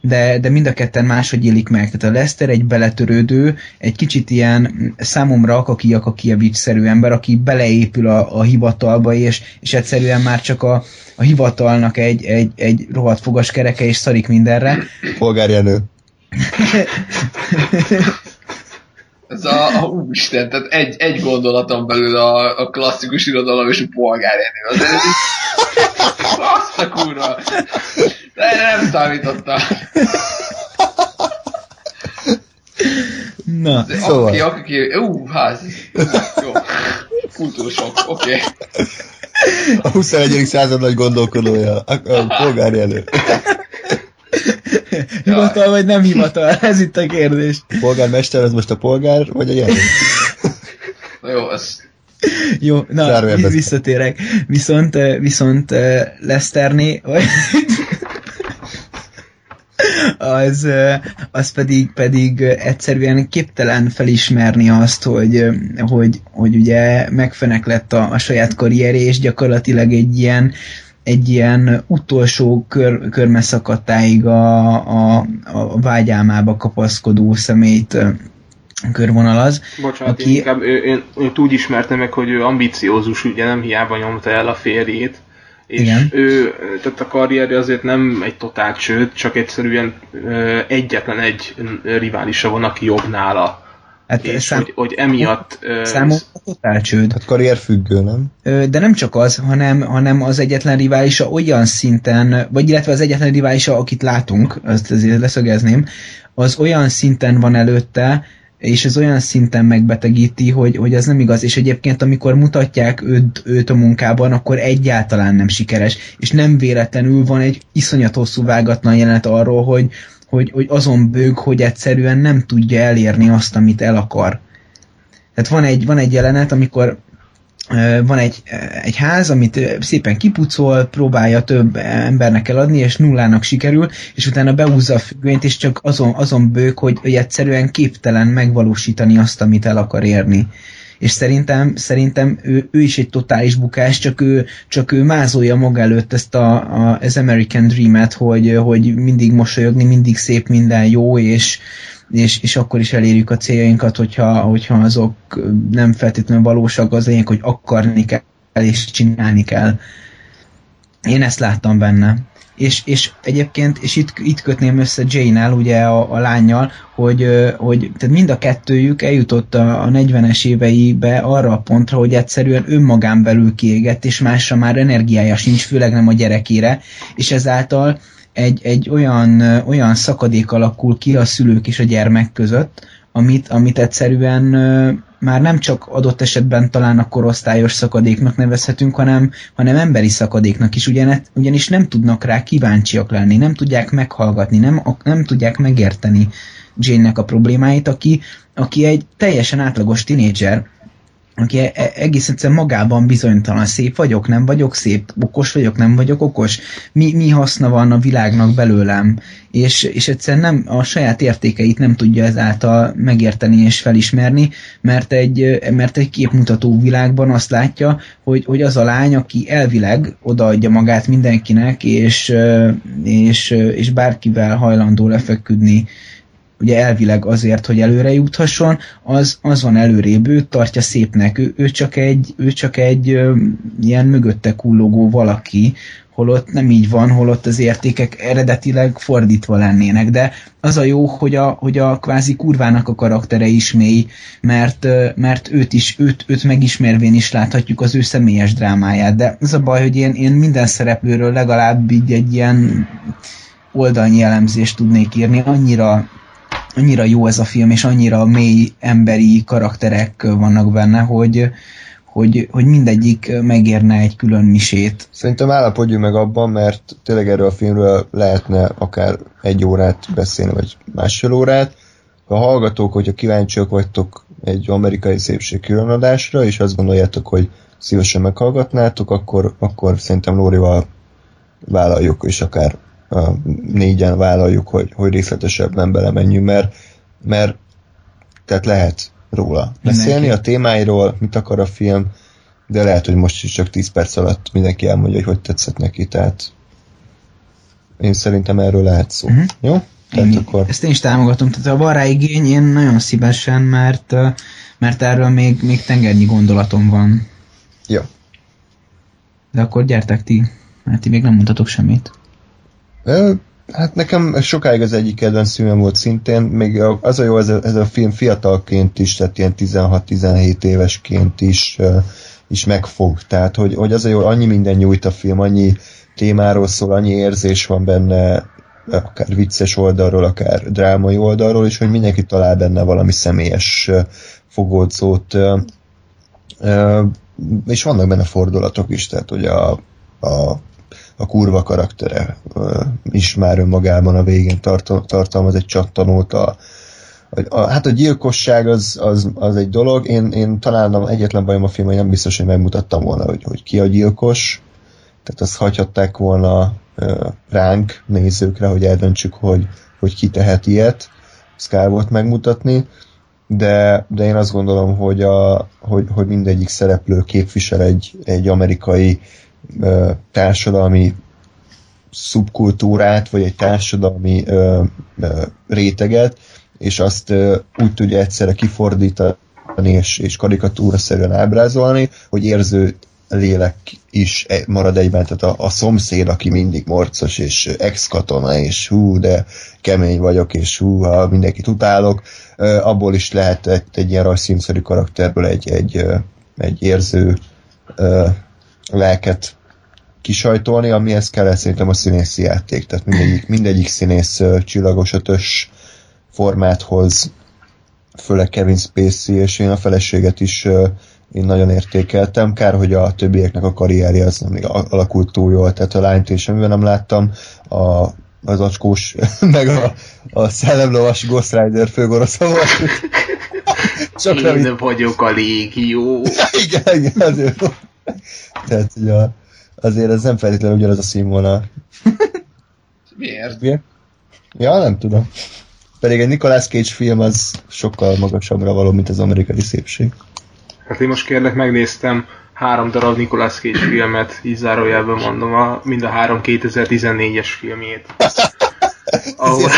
de, de mind a ketten máshogy élik meg. Tehát a Lester egy beletörődő, egy kicsit ilyen számomra akaki Akakijevics-szerű ember, aki beleépül a, a hivatalba, és, és egyszerűen már csak a, a hivatalnak egy, egy, egy rohadt fogas kereke, és szarik mindenre. Polgárjenő. Ez a, a úristen, tehát egy, egy gondolaton belül a, a klasszikus irodalom és a polgárjenő. Az Azt a kurva. De nem számítottam. Na, De Szóval. Aki, aki, ú, ház. Jó. Kultúrsok, oké. Okay. A 21. század nagy gondolkodója, a, a polgárjelő. hivatal vagy nem hivatal? Ez itt a kérdés. A polgármester az most a polgár, vagy a jelő? Na jó, ez Jó, na, Zárójelbe vi- zár. visszatérek. Viszont, eh, viszont eh, Leszterné, vagy az, eh, az pedig, pedig egyszerűen képtelen felismerni azt, hogy, hogy, hogy ugye megfenek lett a, a saját karrierje, és gyakorlatilag egy ilyen egy ilyen utolsó kör, körmeszakadtáig a, a, a vágyálmába kapaszkodó szemét körvonalaz. Bocsánat, Aki- aki... inkább ő, én, én úgy ismertem meg, hogy ő ambiciózus, ugye nem hiába nyomta el a férjét. És Igen. ő, tehát a karrierje azért nem egy totál csőd, csak egyszerűen egyetlen egy riválisa van, aki jobb nála. Hát És szám, hogy, hogy emiatt... számomra totál csőd. Hát karrierfüggő, nem? De nem csak az, hanem, hanem az egyetlen riválisa olyan szinten, vagy illetve az egyetlen riválisa, akit látunk, azt azért leszögezném, az olyan szinten van előtte, és ez olyan szinten megbetegíti, hogy, hogy az nem igaz, és egyébként amikor mutatják őt, őt a munkában, akkor egyáltalán nem sikeres, és nem véletlenül van egy iszonyat hosszú vágatlan jelenet arról, hogy, hogy, hogy azon bőg, hogy egyszerűen nem tudja elérni azt, amit el akar. Tehát van egy, van egy jelenet, amikor van egy, egy ház, amit szépen kipucol, próbálja több embernek eladni, és nullának sikerül, és utána beúzza a függönyt, és csak azon, azon bők, hogy, hogy egyszerűen képtelen megvalósítani azt, amit el akar érni. És szerintem, szerintem ő, ő is egy totális bukás, csak ő, csak ő mázolja maga előtt ezt a, a, az American Dream-et, hogy, hogy mindig mosolyogni, mindig szép, minden jó, és, és, és akkor is elérjük a céljainkat, hogyha, hogyha azok nem feltétlenül valósak, az lényeg, hogy akarni kell és csinálni kell. Én ezt láttam benne. És, és egyébként, és itt, itt kötném össze Jane-el, ugye a, a lányjal, hogy, hogy tehát mind a kettőjük eljutott a, a 40-es éveibe arra a pontra, hogy egyszerűen önmagán belül kiégett, és másra már energiája sincs, főleg nem a gyerekére, és ezáltal egy, egy olyan, olyan szakadék alakul ki a szülők és a gyermek között, amit, amit egyszerűen már nem csak adott esetben talán a korosztályos szakadéknak nevezhetünk, hanem, hanem emberi szakadéknak is, ugyan, ugyanis nem tudnak rá kíváncsiak lenni, nem tudják meghallgatni, nem, nem tudják megérteni Jane-nek a problémáit, aki, aki egy teljesen átlagos tinédzser, aki e- e- egész egyszerűen magában bizonytalan, szép vagyok, nem vagyok szép, okos vagyok, nem vagyok okos, mi, mi haszna van a világnak belőlem, és, és egyszerűen nem, a saját értékeit nem tudja ezáltal megérteni és felismerni, mert egy, mert egy képmutató világban azt látja, hogy, hogy az a lány, aki elvileg odaadja magát mindenkinek, és, és, és bárkivel hajlandó lefeküdni, ugye elvileg azért, hogy előre juthasson, az, az van előrébb, őt tartja szépnek, ő, ő csak egy, ő csak egy ö, ilyen mögötte kullogó valaki, holott nem így van, holott az értékek eredetileg fordítva lennének, de az a jó, hogy a, hogy a kvázi kurvának a karaktere is mély, mert, mert őt is, őt, őt megismervén is láthatjuk az ő személyes drámáját, de az a baj, hogy én, én minden szereplőről legalább így egy ilyen oldalnyi elemzést tudnék írni, annyira annyira jó ez a film, és annyira mély emberi karakterek vannak benne, hogy, hogy, hogy mindegyik megérne egy külön misét. Szerintem állapodjunk meg abban, mert tényleg erről a filmről lehetne akár egy órát beszélni, vagy másfél órát. Ha hallgatók, hogyha kíváncsiak vagytok egy amerikai szépség különadásra, és azt gondoljátok, hogy szívesen meghallgatnátok, akkor, akkor szerintem Lórival vállaljuk, és akár a négyen vállaljuk, hogy, hogy részletesebben belemenjünk, mert, mert tehát lehet róla beszélni, a témáiról, mit akar a film, de lehet, hogy most is csak 10 perc alatt mindenki elmondja, hogy hogy tetszett neki, tehát én szerintem erről lehet szó. Mhm. Jó? Tehát Én, akkor... Ezt én is támogatom, tehát ha van rá igény, én nagyon szívesen, mert, mert erről még, még tengernyi gondolatom van. Jó. De akkor gyertek ti, mert ti még nem mondhatok semmit. Hát nekem sokáig az egyik kedvenc filmem volt szintén, még az a jó, ez a, ez a film fiatalként is, tehát ilyen 16-17 évesként is, is megfog. Tehát, hogy, hogy az a jó, annyi minden nyújt a film, annyi témáról szól, annyi érzés van benne, akár vicces oldalról, akár drámai oldalról, és hogy mindenki talál benne valami személyes uh, és vannak benne fordulatok is, tehát hogy a, a a kurva karaktere is már önmagában a végén tartal, tartalmaz egy csattanót. A, a, a, hát a gyilkosság az, az, az egy dolog. Én, én talán egyetlen bajom a film, hogy nem biztos, hogy megmutattam volna, hogy, hogy ki a gyilkos. Tehát azt hagyhatták volna ránk, nézőkre, hogy eldöntsük, hogy, hogy ki tehet ilyet. Volt megmutatni. De, de én azt gondolom, hogy, a, hogy, hogy mindegyik szereplő képvisel egy, egy amerikai ö, társadalmi szubkultúrát, vagy egy társadalmi ö, ö, réteget, és azt ö, úgy tudja egyszerre kifordítani és, és karikatúraszerűen ábrázolni, hogy érző lélek is e- marad egyben, tehát a, a szomszéd, aki mindig morcos, és ex-katona, és hú, de kemény vagyok, és hú, ha mindenkit utálok, abból is lehet egy, egy ilyen rajzszínszerű karakterből egy, egy, egy érző lelket kisajtolni, amihez kell szerintem a színészi játék. Tehát mindegyik, mindegyik színész csillagos ötös formát hoz, főleg Kevin Spacey, és én a feleséget is én nagyon értékeltem. Kár, hogy a többieknek a karrierje az nem még alakult túl jól, tehát a lányt én semmivel nem láttam. A, az acskós, meg a, a szellemlovas Ghost Rider főgorosza volt. Csak nem Én vagyok a légió. igen, igen, azért. Tehát, hogy a, azért ez nem feltétlenül ugyanaz a színvonal. Miért? Miért? Ja, nem tudom. Pedig egy Nicolas Cage film az sokkal magasabbra való, mint az amerikai szépség. Hát én most kérlek, megnéztem három darab Nicolas Cage filmet, így zárójelben mondom, a, mind a három 2014-es filmjét. Ahol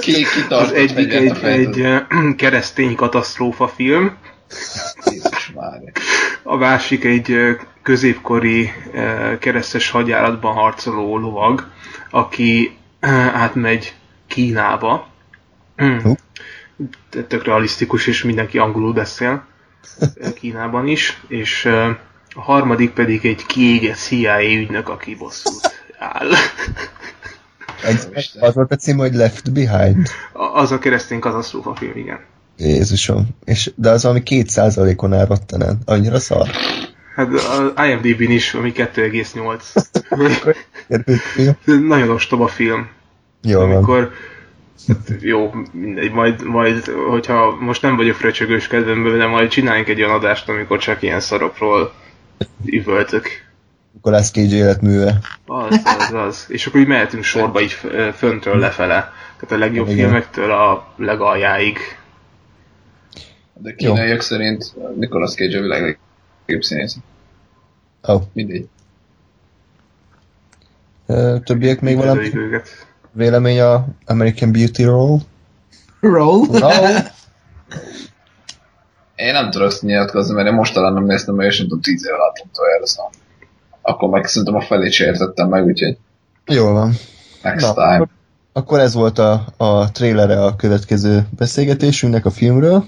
Ki, az egyik egy, egy keresztény katasztrófa film, Jézus Mária. A másik egy középkori keresztes hadjáratban harcoló lovag, aki átmegy Kínába. Hú. Tök realisztikus, és mindenki angolul beszél Kínában is, és a harmadik pedig egy kiégett CIA ügynök, aki bosszút áll. Egy, az volt a cím, hogy Left Behind. Az a keresztény katasztrófa film, igen. Jézusom. És, de az valami két százalékon áll rottanen. Annyira szar. Hát az IMDb-n is, ami 2,8. Érted? Jó? Nagyon ostoba film. Jó van. amikor hát jó, mindegy, majd, majd, hogyha most nem vagyok fröcsögős kedvemben, de majd csináljunk egy olyan adást, amikor csak ilyen szarokról üvöltök. Nicolas Cage életműve. Az, az, az. És akkor így mehetünk sorba így f- föntről lefele. Tehát a legjobb Igen. filmektől a legaljáig. De kínaiak szerint Nicolas Cage a világ legjobb színész. Ó, oh. Mindegy. Többiek még valami vélemény a American Beauty-ról? Roll. No. Én nem tudok nyilatkozni, mert én most talán nem néztem meg, és nem tudom, tíz éve láttam utoljára, szóval. Akkor meg szerintem a felét se értettem meg, úgyhogy Jól van. next Na, time. akkor, akkor ez volt a, a trailere a következő beszélgetésünknek a filmről,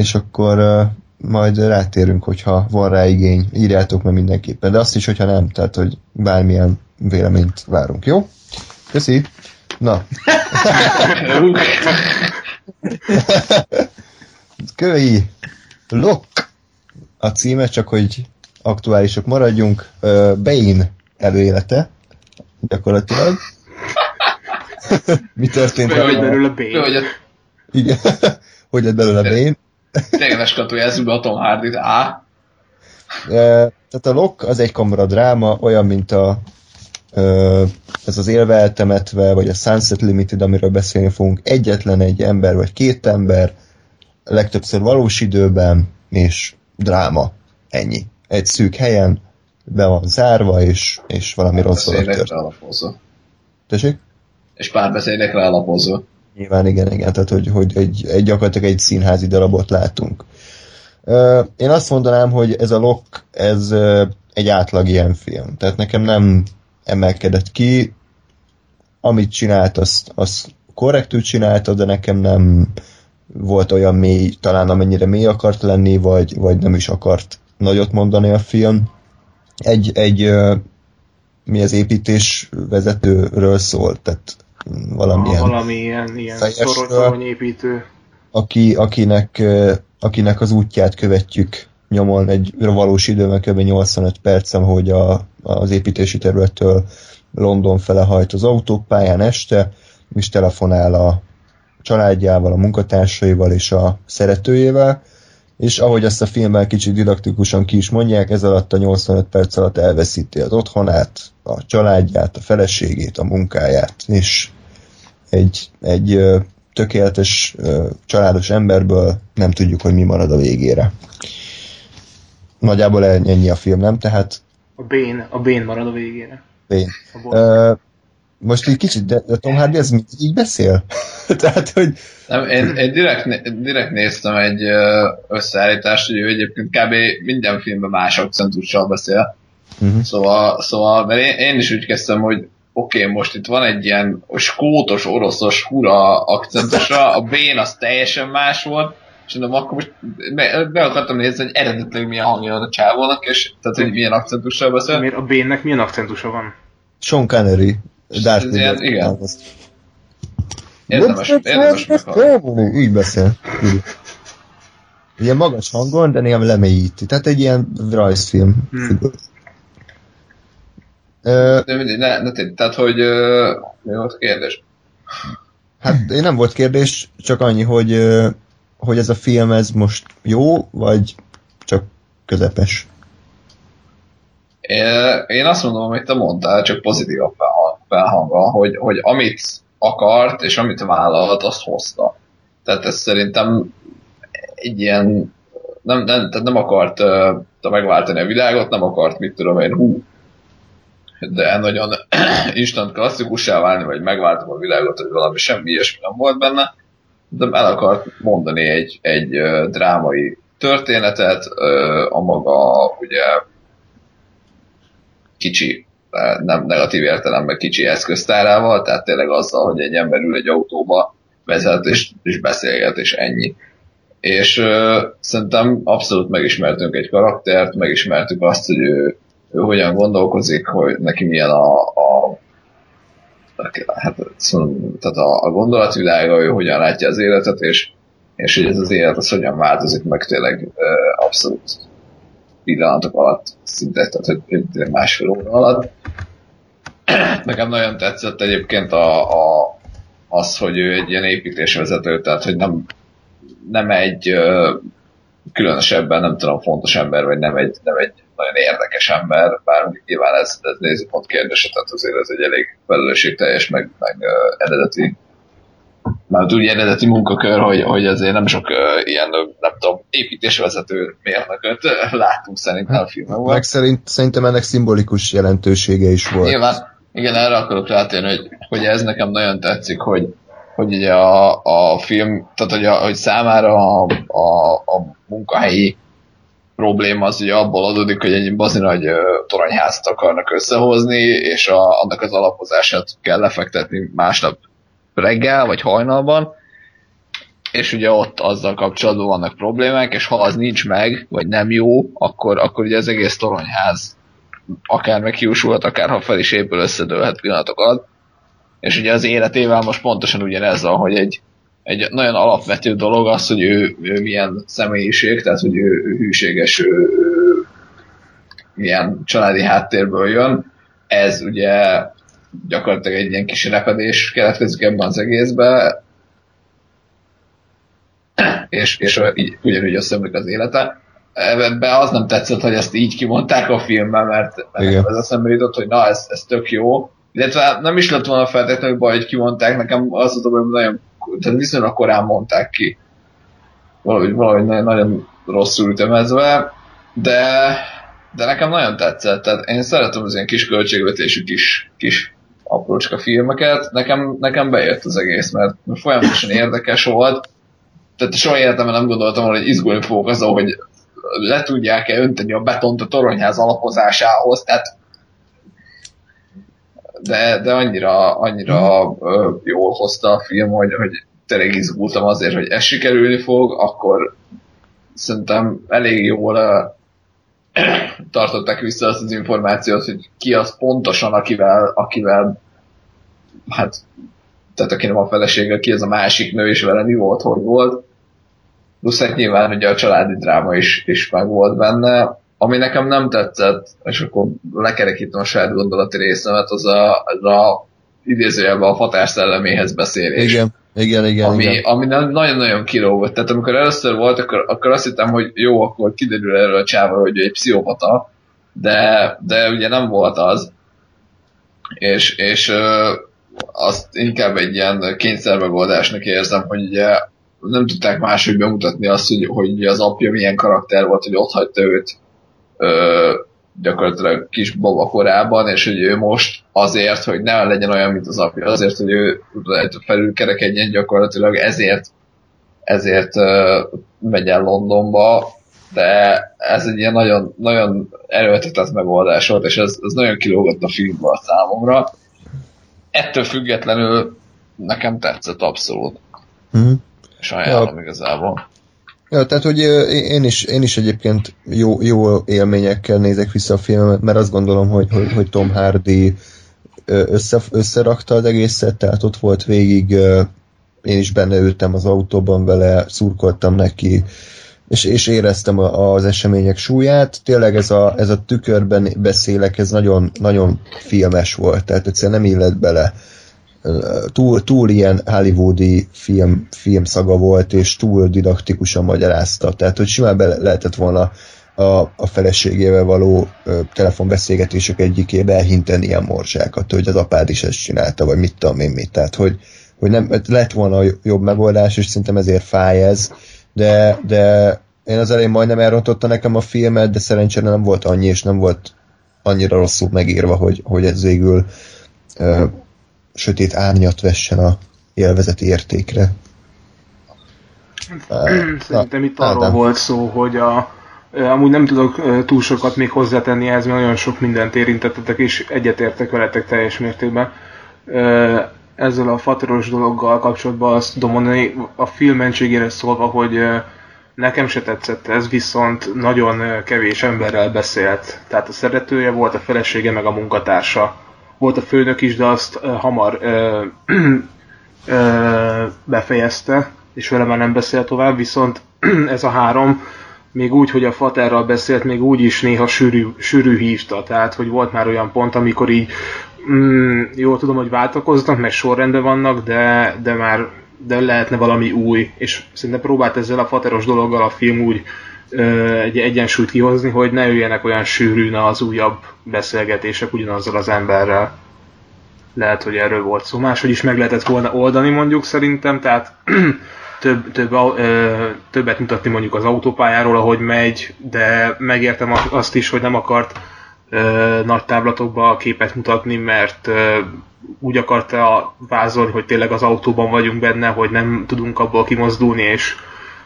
és akkor uh, majd rátérünk, hogyha van rá igény, írjátok meg mindenképpen, de azt is, hogyha nem, tehát, hogy bármilyen véleményt várunk, jó? Köszi! Na, Kői Lock a címe, csak hogy aktuálisok maradjunk. Uh, Bane előélete, gyakorlatilag. Mi történt? Hogy belőle Bane. hogy a Igen. hogy lett belőle Bane? Tényleges katujázzuk be a Tom Hardy-t, á, tehát a Lock az egy kamera dráma, olyan, mint a ez az élve eltemetve, vagy a Sunset Limited, amiről beszélni fogunk, egyetlen egy ember, vagy két ember, legtöbbször valós időben, és dráma. Ennyi. egy szűk helyen, be van zárva, és, és valami rossz dolog történik. Tessék? És párbeszédekre alapozva. Nyilván igen, igen, tehát hogy, hogy egy, egy, gyakorlatilag egy színházi darabot látunk. Én azt mondanám, hogy ez a Lock, ez egy átlag ilyen film. Tehát nekem nem emelkedett ki. Amit csinált, azt, azt korrektül csinálta, de nekem nem volt olyan mély, talán amennyire mély akart lenni, vagy, vagy nem is akart nagyot mondani a film. Egy, egy mi az építés vezetőről szól, tehát valamilyen Valami ilyen, ilyen torony, toronyépítő. aki, akinek, akinek az útját követjük nyomon egy valós időben kb. 85 percen, hogy a, az építési területtől London fele hajt az autópályán este, és telefonál a családjával, a munkatársaival és a szeretőjével, és ahogy ezt a filmben kicsit didaktikusan ki is mondják, ez alatt a 85 perc alatt elveszíti az otthonát, a családját, a feleségét, a munkáját, és egy, egy tökéletes családos emberből nem tudjuk, hogy mi marad a végére. Nagyjából ennyi a film, nem? Tehát A bén, a bén marad a végére. én. A. Ö, most így kicsit, de, de Tom Hardy ez így beszél? Tehát, hogy Nem, én, én direkt, direkt néztem egy összeállítást, hogy ő egyébként kb. minden filmben más akcentussal beszél. uh-huh. Szóval, szóval mert én, én is úgy kezdtem, hogy oké, okay, most itt van egy ilyen skótos, oroszos hura akcentusra, a bén az teljesen más volt, és mondom, akkor most be, be akartam nézni, hogy eredetileg milyen hangja van a csávónak, és tehát, hogy milyen akcentussal beszél. Miért a bénnek milyen akcentusa van? Sean Connery, Darth Ez ilyen- Vader. igen. Érdemes, érdemes meghallani. Így beszél. Ilyen magas hangon, de néha lemélyíti. Tehát egy ilyen rajzfilm Hmm. De mindegy, ne, ne tény, tehát, hogy mi volt a kérdés? hát én nem volt kérdés, csak annyi, hogy, hogy ez a film ez most jó, vagy csak közepes. Én- azt mondom, amit te mondtál, csak pozitívabb felhang- felhanggal, hogy, hogy amit akart és amit vállalt, azt hozta. Tehát ez szerintem egy ilyen nem, nem, tehát nem akart uh, megváltani a világot, nem akart, mit tudom én, hú, de nagyon instant klasszikussá válni, vagy megváltom a világot, hogy valami semmi ilyesmi nem volt benne, de el akart mondani egy, egy drámai történetet, a maga ugye kicsi, nem negatív értelemben kicsi eszköztárával, tehát tényleg azzal, hogy egy ember ül egy autóba, vezet és, és beszélget, és ennyi. És ö, szerintem abszolút megismertünk egy karaktert, megismertük azt, hogy ő, ő hogyan gondolkozik, hogy neki milyen a, a hát, szóval, tehát a, a gondolatvilága, ő hogyan látja az életet, és, és hogy ez az élet az hogyan változik meg tényleg ö, abszolút pillanatok alatt, szinte, tehát hogy másfél óra alatt. Nekem nagyon tetszett egyébként a, a, az, hogy ő egy ilyen építésvezető, tehát hogy nem, nem egy különösebben, nem tudom, fontos ember, vagy nem egy, nem egy nagyon érdekes ember, bár nyilván ez, ez nézőpont kérdése, tehát azért ez egy elég felelősségteljes, meg, meg ö, eredeti már úgy eredeti munkakör, hogy, hogy azért nem sok uh, ilyen, nem tudom, építésvezető mérnököt ö, látunk szerintem a filmben. Meg szerint, szerintem ennek szimbolikus jelentősége is volt. Nyilván, igen, erre akarok rátérni, hogy, hogy ez nekem nagyon tetszik, hogy, hogy ugye a, a film, tehát hogy, a, hogy számára a, a, a munkahelyi probléma az ugye abból adódik, hogy egy bazi nagy toronyházat akarnak összehozni, és a, annak az alapozását kell lefektetni másnap reggel, vagy hajnalban, és ugye ott azzal kapcsolatban vannak problémák, és ha az nincs meg, vagy nem jó, akkor, akkor ugye az egész toronyház akár meghiúsulhat, akár ha fel is épül, összedőlhet pillanatokat. És ugye az életével most pontosan ugyanez van, hogy egy, egy nagyon alapvető dolog az, hogy ő, ő milyen személyiség, tehát hogy ő, ő hűséges, ő, ő milyen családi háttérből jön. Ez ugye gyakorlatilag egy ilyen kis repedés keletkezik ebben az egészben, és, és így, ugyanúgy összeomlik az élete. Ebben az nem tetszett, hogy ezt így kimondták a filmben, mert, mert ez eszembe jutott, hogy na, ez, ez tök jó. Illetve nem is lett volna feltétlenül baj, hogy kimondták, nekem az volt, hogy nagyon, tehát viszonylag korán mondták ki. Valahogy, valahogy nagyon, nagyon rosszul ütemezve, de de nekem nagyon tetszett, tehát én szeretem az ilyen kis költségvetésű kis, kis aprócska filmeket, nekem, nekem bejött az egész, mert folyamatosan érdekes volt, tehát soha életemben nem gondoltam hogy izgulni fogok azon, hogy le tudják-e önteni a betont a toronyház alapozásához, tehát de, de annyira, annyira ö, jól hozta a film, hogy, hogy tényleg izgultam azért, hogy ez sikerülni fog, akkor szerintem elég jól ö, tartották vissza azt az információt, hogy ki az pontosan, akivel, akivel hát tehát aki nem a felesége, ki ez a másik nő, és vele mi volt, hogy volt. Plusz hát nyilván ugye a családi dráma is, is meg volt benne. Ami nekem nem tetszett, és akkor lekerekítem a saját gondolati részemet, az a, az a idézőjelben a fatár szelleméhez beszélés. Igen, igen, igen. Ami, igen. ami nagyon-nagyon kilógott. Tehát amikor először volt, akkor, akkor azt hittem, hogy jó, akkor kiderül erről a csávról, hogy ő egy pszichopata, de, de ugye nem volt az. És, és azt inkább egy ilyen kényszermegoldásnak érzem, hogy ugye nem tudták máshogy bemutatni azt, hogy, hogy az apja milyen karakter volt, hogy ott hagyta őt ö, gyakorlatilag kis baba korában, és hogy ő most azért, hogy ne legyen olyan, mint az apja, azért, hogy ő felülkerekedjen gyakorlatilag, ezért ezért ö, megy el Londonba, de ez egy ilyen nagyon, nagyon erőltetett megoldás volt, és ez, ez nagyon kilógott a filmből a számomra. Ettől függetlenül nekem tetszett abszolút. Mhm. És ajánlom ja. igazából. Ja, tehát, hogy én is, én is egyébként jó, jó élményekkel nézek vissza a filmet, mert azt gondolom, hogy, hogy, hogy Tom Hardy össze, összerakta az egészet, tehát ott volt végig, én is benne ültem az autóban vele, szurkoltam neki, és, és éreztem az események súlyát. Tényleg ez a, ez a tükörben beszélek, ez nagyon, nagyon filmes volt, tehát egyszerűen nem illet bele. Túl, túl ilyen hollywoodi film, filmszaga volt, és túl didaktikusan magyarázta. Tehát, hogy simán be lehetett volna a, a feleségével való ö, telefonbeszélgetések egyikébe elhinteni ilyen morzsákat, hogy az apád is ezt csinálta, vagy mit tudom én mit. Tehát, hogy, hogy nem, lett volna jobb megoldás, és szerintem ezért fáj ez, de, de én az elején majdnem elrontotta nekem a filmet, de szerencsére nem volt annyi, és nem volt annyira rosszul megírva, hogy, hogy ez végül ö, sötét árnyat vessen a élvezeti értékre. Szerintem itt arról Ádám. volt szó, hogy a, amúgy nem tudok túl sokat még hozzátenni ehhez, mert nagyon sok mindent érintettetek, és egyetértek veletek teljes mértékben. Ezzel a fatoros dologgal kapcsolatban azt tudom mondani, a film mentségére szólva, hogy nekem se tetszett ez, viszont nagyon kevés emberrel beszélt. Tehát a szeretője volt, a felesége, meg a munkatársa. Volt a főnök is, de azt hamar ö, ö, befejezte, és vele már nem beszélt tovább, viszont ez a három még úgy, hogy a Faterral beszélt, még úgy is néha sűrű, sűrű hívta, tehát hogy volt már olyan pont, amikor így mm, jól tudom, hogy váltakoznak, meg sorrendben vannak, de, de már de lehetne valami új, és szerintem próbált ezzel a fateros dologgal a film úgy egy egyensúlyt kihozni, hogy ne jöjjenek olyan sűrűn az újabb beszélgetések ugyanazzal az emberrel. Lehet, hogy erről volt szó. Máshogy is meg lehetett volna oldani mondjuk szerintem, tehát több, több, ö, többet mutatni mondjuk az autópályáról, ahogy megy, de megértem azt is, hogy nem akart ö, nagy táblatokba képet mutatni, mert ö, úgy akarta vázolni, hogy tényleg az autóban vagyunk benne, hogy nem tudunk abból kimozdulni, és,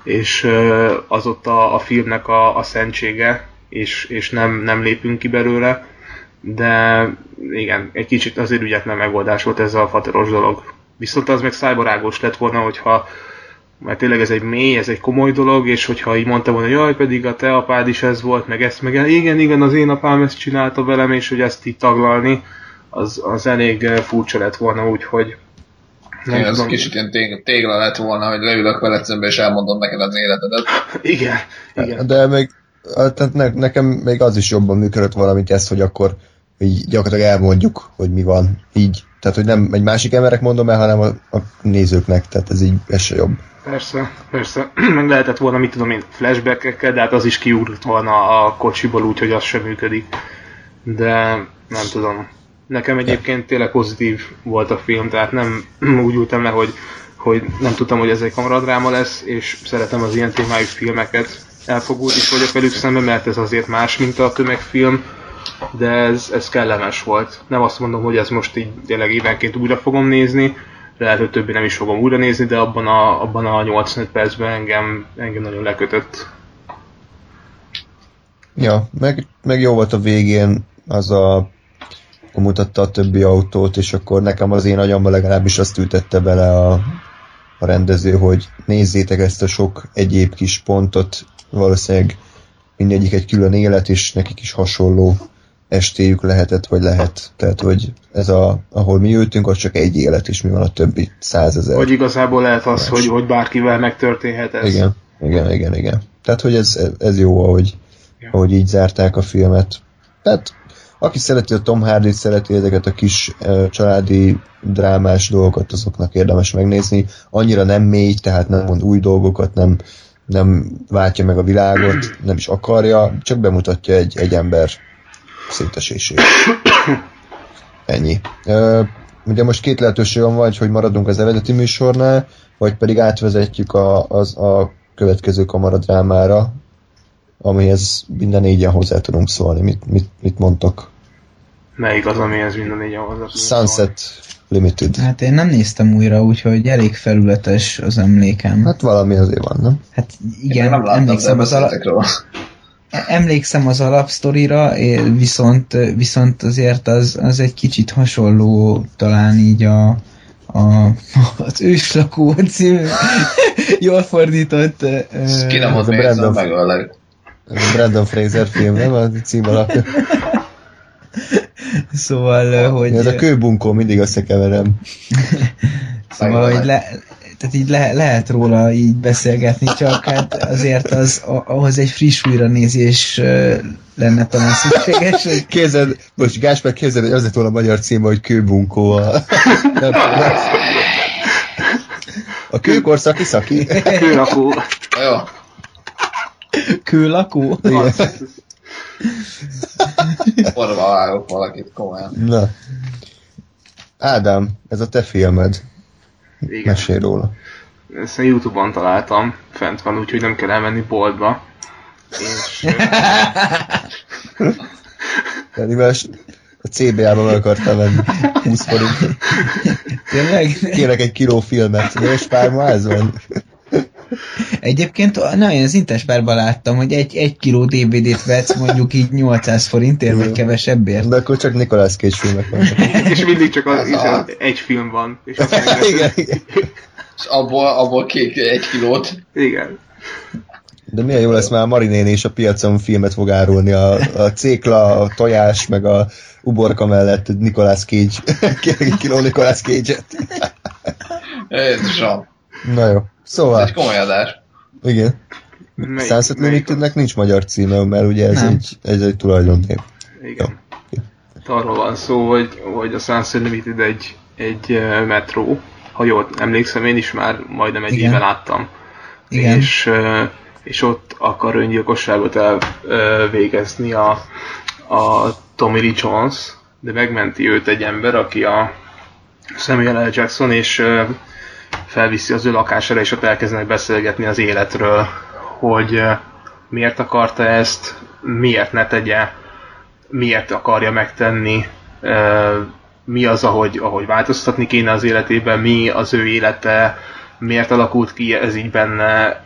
és az ott a, a filmnek a, a szentsége, és, és nem, nem lépünk ki belőle. De igen, egy kicsit azért ügyetlen megoldás volt ez a fateros dolog. Viszont az meg szájbarágos lett volna, hogyha mert tényleg ez egy mély, ez egy komoly dolog, és hogyha így mondta volna, jaj, pedig a te apád is ez volt, meg ezt, meg igen, igen, az én apám ezt csinálta velem, és hogy ezt így taglalni, az, az elég furcsa lett volna, úgyhogy nem Igen, tudom. kicsit ilyen tég, tégla lett volna, hogy leülök veled szembe, és elmondom neked az életedet. igen, igen. De még tehát ne, nekem még az is jobban működött valamit ezt, hogy akkor így gyakorlatilag elmondjuk, hogy mi van. Így. Tehát, hogy nem egy másik emberek mondom el, hanem a, a nézőknek. Tehát ez így, ez se jobb. Persze, persze. Meg lehetett volna, mit tudom én, flashback de hát az is kiúrt volna a kocsiból úgy, hogy az sem működik. De nem tudom. Nekem egyébként tényleg pozitív volt a film, tehát nem úgy ültem le, hogy, hogy nem tudtam, hogy ez egy kamaradráma lesz, és szeretem az ilyen témájú filmeket, elfogult is vagyok velük szemben, mert ez azért más, mint a tömegfilm, de ez, ez kellemes volt. Nem azt mondom, hogy ez most így tényleg évenként újra fogom nézni, lehet, hogy többi nem is fogom újra nézni, de abban a, abban a 85 percben engem, engem nagyon lekötött. Ja, meg, meg jó volt a végén az a mutatta a többi autót, és akkor nekem az én agyamba legalábbis azt ültette bele a, a rendező, hogy nézzétek ezt a sok egyéb kis pontot, valószínűleg mindegyik egy külön élet, és nekik is hasonló estéjük lehetett, vagy lehet. Tehát, hogy ez a, ahol mi ültünk, az csak egy élet, és mi van a többi százezer. Vagy igazából lehet az, hogy, hogy bárkivel megtörténhet ez. Igen, igen, igen, igen. Tehát, hogy ez, ez jó, ahogy, ja. ahogy így zárták a filmet. Tehát, aki szereti a Tom hardy szereti ezeket a kis családi drámás dolgokat, azoknak érdemes megnézni. Annyira nem mély, tehát nem mond új dolgokat, nem, nem váltja meg a világot, nem is akarja, csak bemutatja egy, egy ember szétesését. Ennyi. Uh, ugye most két lehetőség van, vagy hogy maradunk az eredeti műsornál, vagy pedig átvezetjük a, az, a következő kamaradrámára, amihez minden négyen hozzá tudunk szólni. Mit, mit, mit mondtok? Melyik az, amihez minden négyen hozzá tudunk Sunset Limited. Hát én nem néztem újra, úgyhogy elég felületes az emlékem. Hát valami azért van, nem? Hát igen, nem emlékszem az, ala... emlékszem az alapsztorira, viszont, viszont azért az, az egy kicsit hasonló talán így a, a, az őslakó című jól fordított Ki nem az Brandon, meg a Brandon Fraser film, nem? A cím alapja. Szóval, hogy... Ez a kőbunkó, mindig összekeverem. szóval, hogy le, tehát így le, lehet róla így beszélgetni, csak hát azért az, ahhoz egy friss újranézés lenne talán szükséges. Hogy... Képzeld, most Gáspár képzeld, hogy az lett volna a magyar cím, hogy kőbunkó. A, a kőkorszaki szaki. Kőlakó. Jó. Kőlakó? Igen. Orva vágok valakit komolyan. Na. Ádám, ez a te filmed. Igen. Mesélj róla. Ezt a Youtube-on találtam, fent van, úgyhogy nem kell elmenni boltba. És... Pedig a CBA-ba meg akartam venni 20 forint. Tényleg? Kérek egy kiló filmet, és pár ma ez van. Egyébként na, én az Interspárban láttam, hogy egy, egy kiló DVD-t vetsz mondjuk így 800 forintért, vagy kevesebbért. De akkor csak Nicolas Cage filmek van. és mindig csak az, az egy film van. És igen, igen. És abból, abból kék egy kilót. Igen. De milyen jó lesz már a Marinéni és a piacon filmet fog árulni, a, a cékla, a tojás, meg a uborka mellett Nicolas Cage. Kiló Nicolas Cage-et. Jézusom. Na jó. Szóval... Ez egy komoly adás. Igen. Sunset Limitednek nincs magyar címe, mert ugye ez, egy, ez egy tulajdonnév. Igen. Jó. Arról van szó, hogy, hogy a Sunset Limited egy, egy metró, ha jól emlékszem, én is már majdnem egy Igen. éve láttam. Igen. És, és ott akar öngyilkosságot elvégezni a, a Tommy Lee Jones, de megmenti őt egy ember, aki a Samuel L. Jackson, és felviszi az ő lakására, és ott elkezdenek beszélgetni az életről, hogy miért akarta ezt, miért ne tegye, miért akarja megtenni, mi az, ahogy, ahogy változtatni kéne az életében, mi az ő élete, miért alakult ki ez így benne,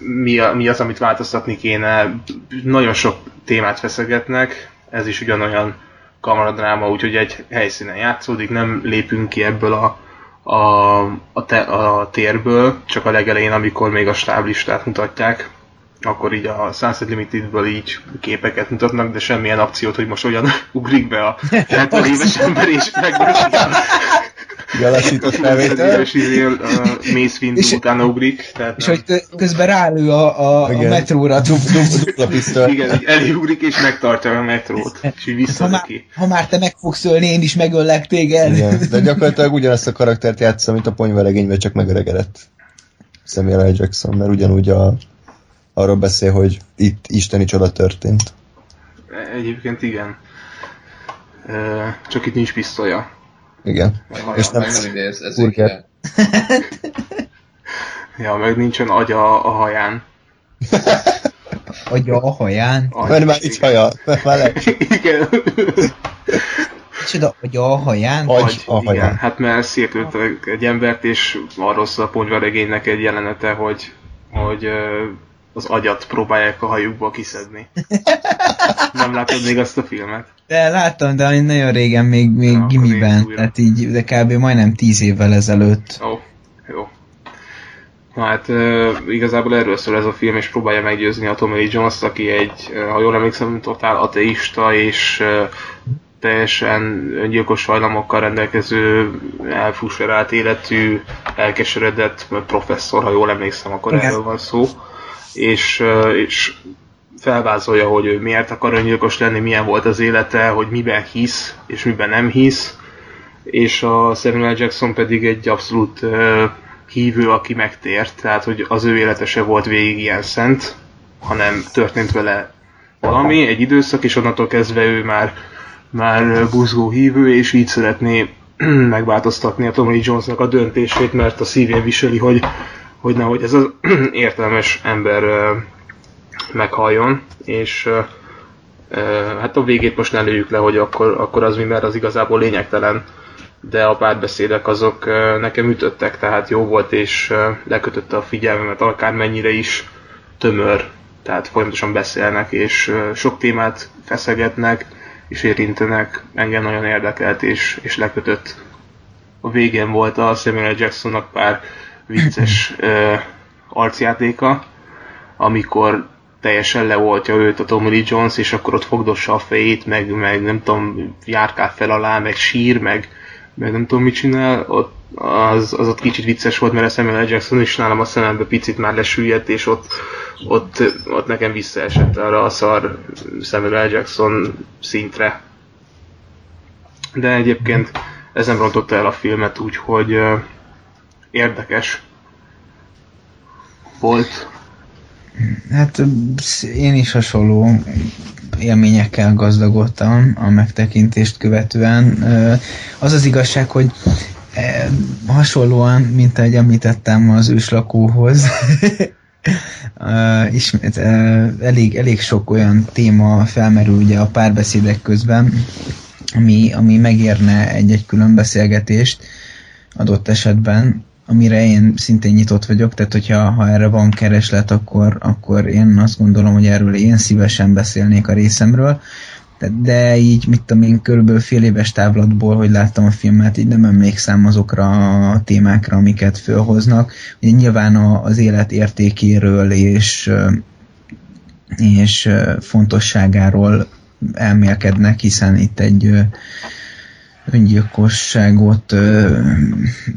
mi, mi az, amit változtatni kéne. Nagyon sok témát feszegetnek, ez is ugyanolyan kamaradráma, úgyhogy egy helyszínen játszódik, nem lépünk ki ebből a a, a, te, a térből, csak a legelején, amikor még a stáblistát mutatják, akkor így a Sunset Limitedből így képeket mutatnak, de semmilyen akciót, hogy most olyan ugrik be a 70 éves ember és megmondja Galassított felvétel. És uh, Mace Windu és, utána ugrik. Tehát, és hogy közben rálő a, a, a metróra. Dupla pisztoly. Igen, elugrik és megtartja a metrót. És így vissza ha, már, ha már te meg fogsz ölni, én is megöllek téged. Igen, de gyakorlatilag ugyanazt a karaktert játszom, mint a ponyveregényben, csak megöregedett. Samuel L. Jackson, mert ugyanúgy a, arról beszél, hogy itt isteni csoda történt. Egyébként igen. Csak itt nincs pisztolya. Igen. Meg és nem, nem idéz, ez ja, meg nincsen agya a haján. agya a haján. Mert már itt haja, mert már le. Igen. Micsoda, agya a haján? Agy a igen. haján. Hát mert szétlőttek egy embert, és arról szól a ponyvaregénynek egy jelenete, hogy, hogy az agyat próbálják a hajukból kiszedni. Nem látod még azt a filmet? De láttam, de nagyon régen, még, még Na, gimiben, tehát így, de kb. majdnem tíz évvel ezelőtt. Ó, jó. Na hát uh, igazából erről szól ez a film, és próbálja meggyőzni a Tommy Lee Jones-t, aki egy, ha jól emlékszem, totál ateista, és uh, teljesen öngyilkos hajlamokkal rendelkező, elfuserált életű, elkeseredett professzor, ha jól emlékszem, akkor Igen. erről van szó. És, és felvázolja, hogy ő miért akar öngyilkos lenni, milyen volt az élete, hogy miben hisz, és miben nem hisz. És a Samuel. Jackson pedig egy abszolút hívő, aki megtért, tehát hogy az ő élete se volt végig ilyen szent, hanem történt vele valami, egy időszak, és onnantól kezdve ő már, már buzgó hívő, és így szeretné megváltoztatni a Tommy Jonesnak a döntését, mert a szívén viseli, hogy, hogy nehogy ez az értelmes ember meghalljon, és hát a végét most ne lőjük le, hogy akkor, akkor az mi, mert az igazából lényegtelen, de a párbeszédek azok nekem ütöttek, tehát jó volt, és lekötötte a figyelmemet akármennyire is tömör, tehát folyamatosan beszélnek, és sok témát feszegetnek, és érintenek, engem nagyon érdekelt, és, és lekötött. A végén volt a Samuel. Jacksonnak pár vicces ö, arcjátéka, amikor teljesen leoltja őt a Tommy Lee Jones, és akkor ott fogdossa a fejét, meg, meg nem tudom, járkál fel alá, meg sír, meg, meg nem tudom mit csinál, ott az, az ott kicsit vicces volt, mert a Samuel L. Jackson is nálam a szemembe picit már lesüllyedt, és ott, ott, ott nekem visszaesett arra a szar Samuel L. Jackson szintre. De egyébként ez nem rontotta el a filmet, úgyhogy érdekes volt. Hát én is hasonló élményekkel gazdagodtam a megtekintést követően. Az az igazság, hogy hasonlóan, mint ahogy említettem az őslakóhoz, Uh, ismét, elég, elég sok olyan téma felmerül ugye a párbeszédek közben, ami, ami megérne egy-egy külön beszélgetést adott esetben, amire én szintén nyitott vagyok, tehát hogyha ha erre van kereslet, akkor, akkor én azt gondolom, hogy erről én szívesen beszélnék a részemről, de, így, mit tudom én, körülbelül fél éves távlatból, hogy láttam a filmet, így nem emlékszem azokra a témákra, amiket fölhoznak. Ugye nyilván a, az élet értékéről és, és fontosságáról elmélkednek, hiszen itt egy öngyilkosságot ö,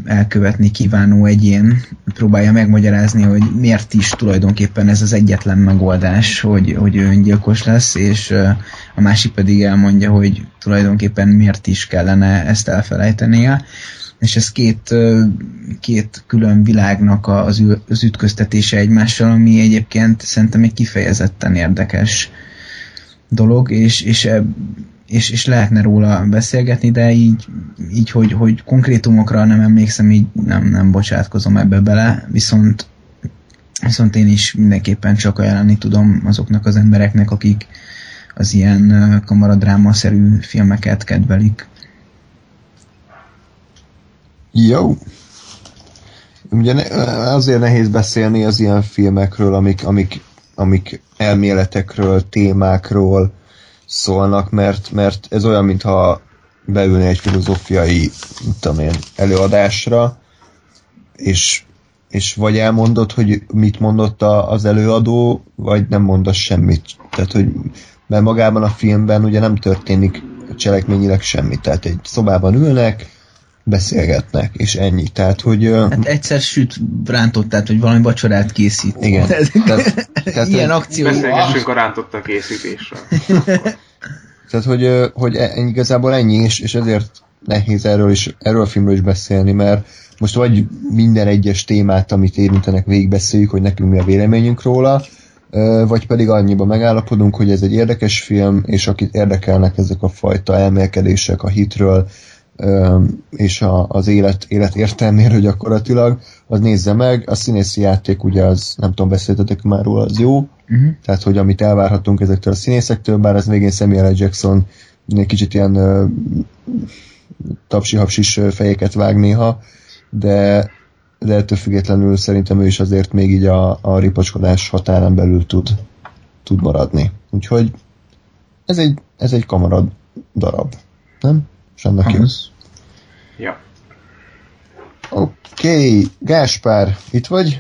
elkövetni kívánó egyén próbálja megmagyarázni, hogy miért is tulajdonképpen ez az egyetlen megoldás, hogy, hogy ő öngyilkos lesz, és ö, a másik pedig elmondja, hogy tulajdonképpen miért is kellene ezt elfelejtenie. És ez két, ö, két külön világnak az, az ütköztetése egymással, ami egyébként szerintem egy kifejezetten érdekes dolog, és, és, e- és, és lehetne róla beszélgetni, de így, így hogy, hogy konkrétumokra nem emlékszem, így nem, nem bocsátkozom ebbe bele, viszont viszont én is mindenképpen csak ajánlani tudom azoknak az embereknek, akik az ilyen kamaradráma-szerű filmeket kedvelik. Jó. Ugye azért nehéz beszélni az ilyen filmekről, amik, amik, amik elméletekről, témákról szólnak, mert, mert ez olyan, mintha beülne egy filozófiai, tudom én, előadásra, és, és vagy elmondod, hogy mit mondott a, az előadó, vagy nem mondasz semmit. Tehát, hogy mert magában a filmben ugye nem történik cselekményileg semmi. Tehát egy szobában ülnek, beszélgetnek, és ennyi. Tehát, hogy... Hát egyszer süt rántott, tehát hogy valami vacsorát készít. Igen. Tehát, Tehát- ilyen akció. Beszélgessünk a rántottak készítésről. Tehát, hogy, hogy e- igazából ennyi, és, és ezért nehéz erről, is, erről a filmről is beszélni, mert most vagy minden egyes témát, amit érintenek, végigbeszéljük, hogy nekünk mi a véleményünk róla, vagy pedig annyiban megállapodunk, hogy ez egy érdekes film, és akit érdekelnek ezek a fajta elmélkedések a hitről, és a, az élet, élet értelméről gyakorlatilag, az nézze meg. A színészi játék ugye az, nem tudom, beszéltetek már róla, az jó, Uh-huh. Tehát, hogy amit elvárhatunk ezektől a színészektől, bár ez végén Samuel L. Jackson egy kicsit ilyen uh, tapsi-hapsis fejéket vág néha, de, de ettől függetlenül szerintem ő is azért még így a, a ripacskodás határán belül tud, tud maradni. Úgyhogy ez egy, ez egy kamarad darab, nem? És annak. Az. Ja. Oké, okay. Gáspár, itt vagy?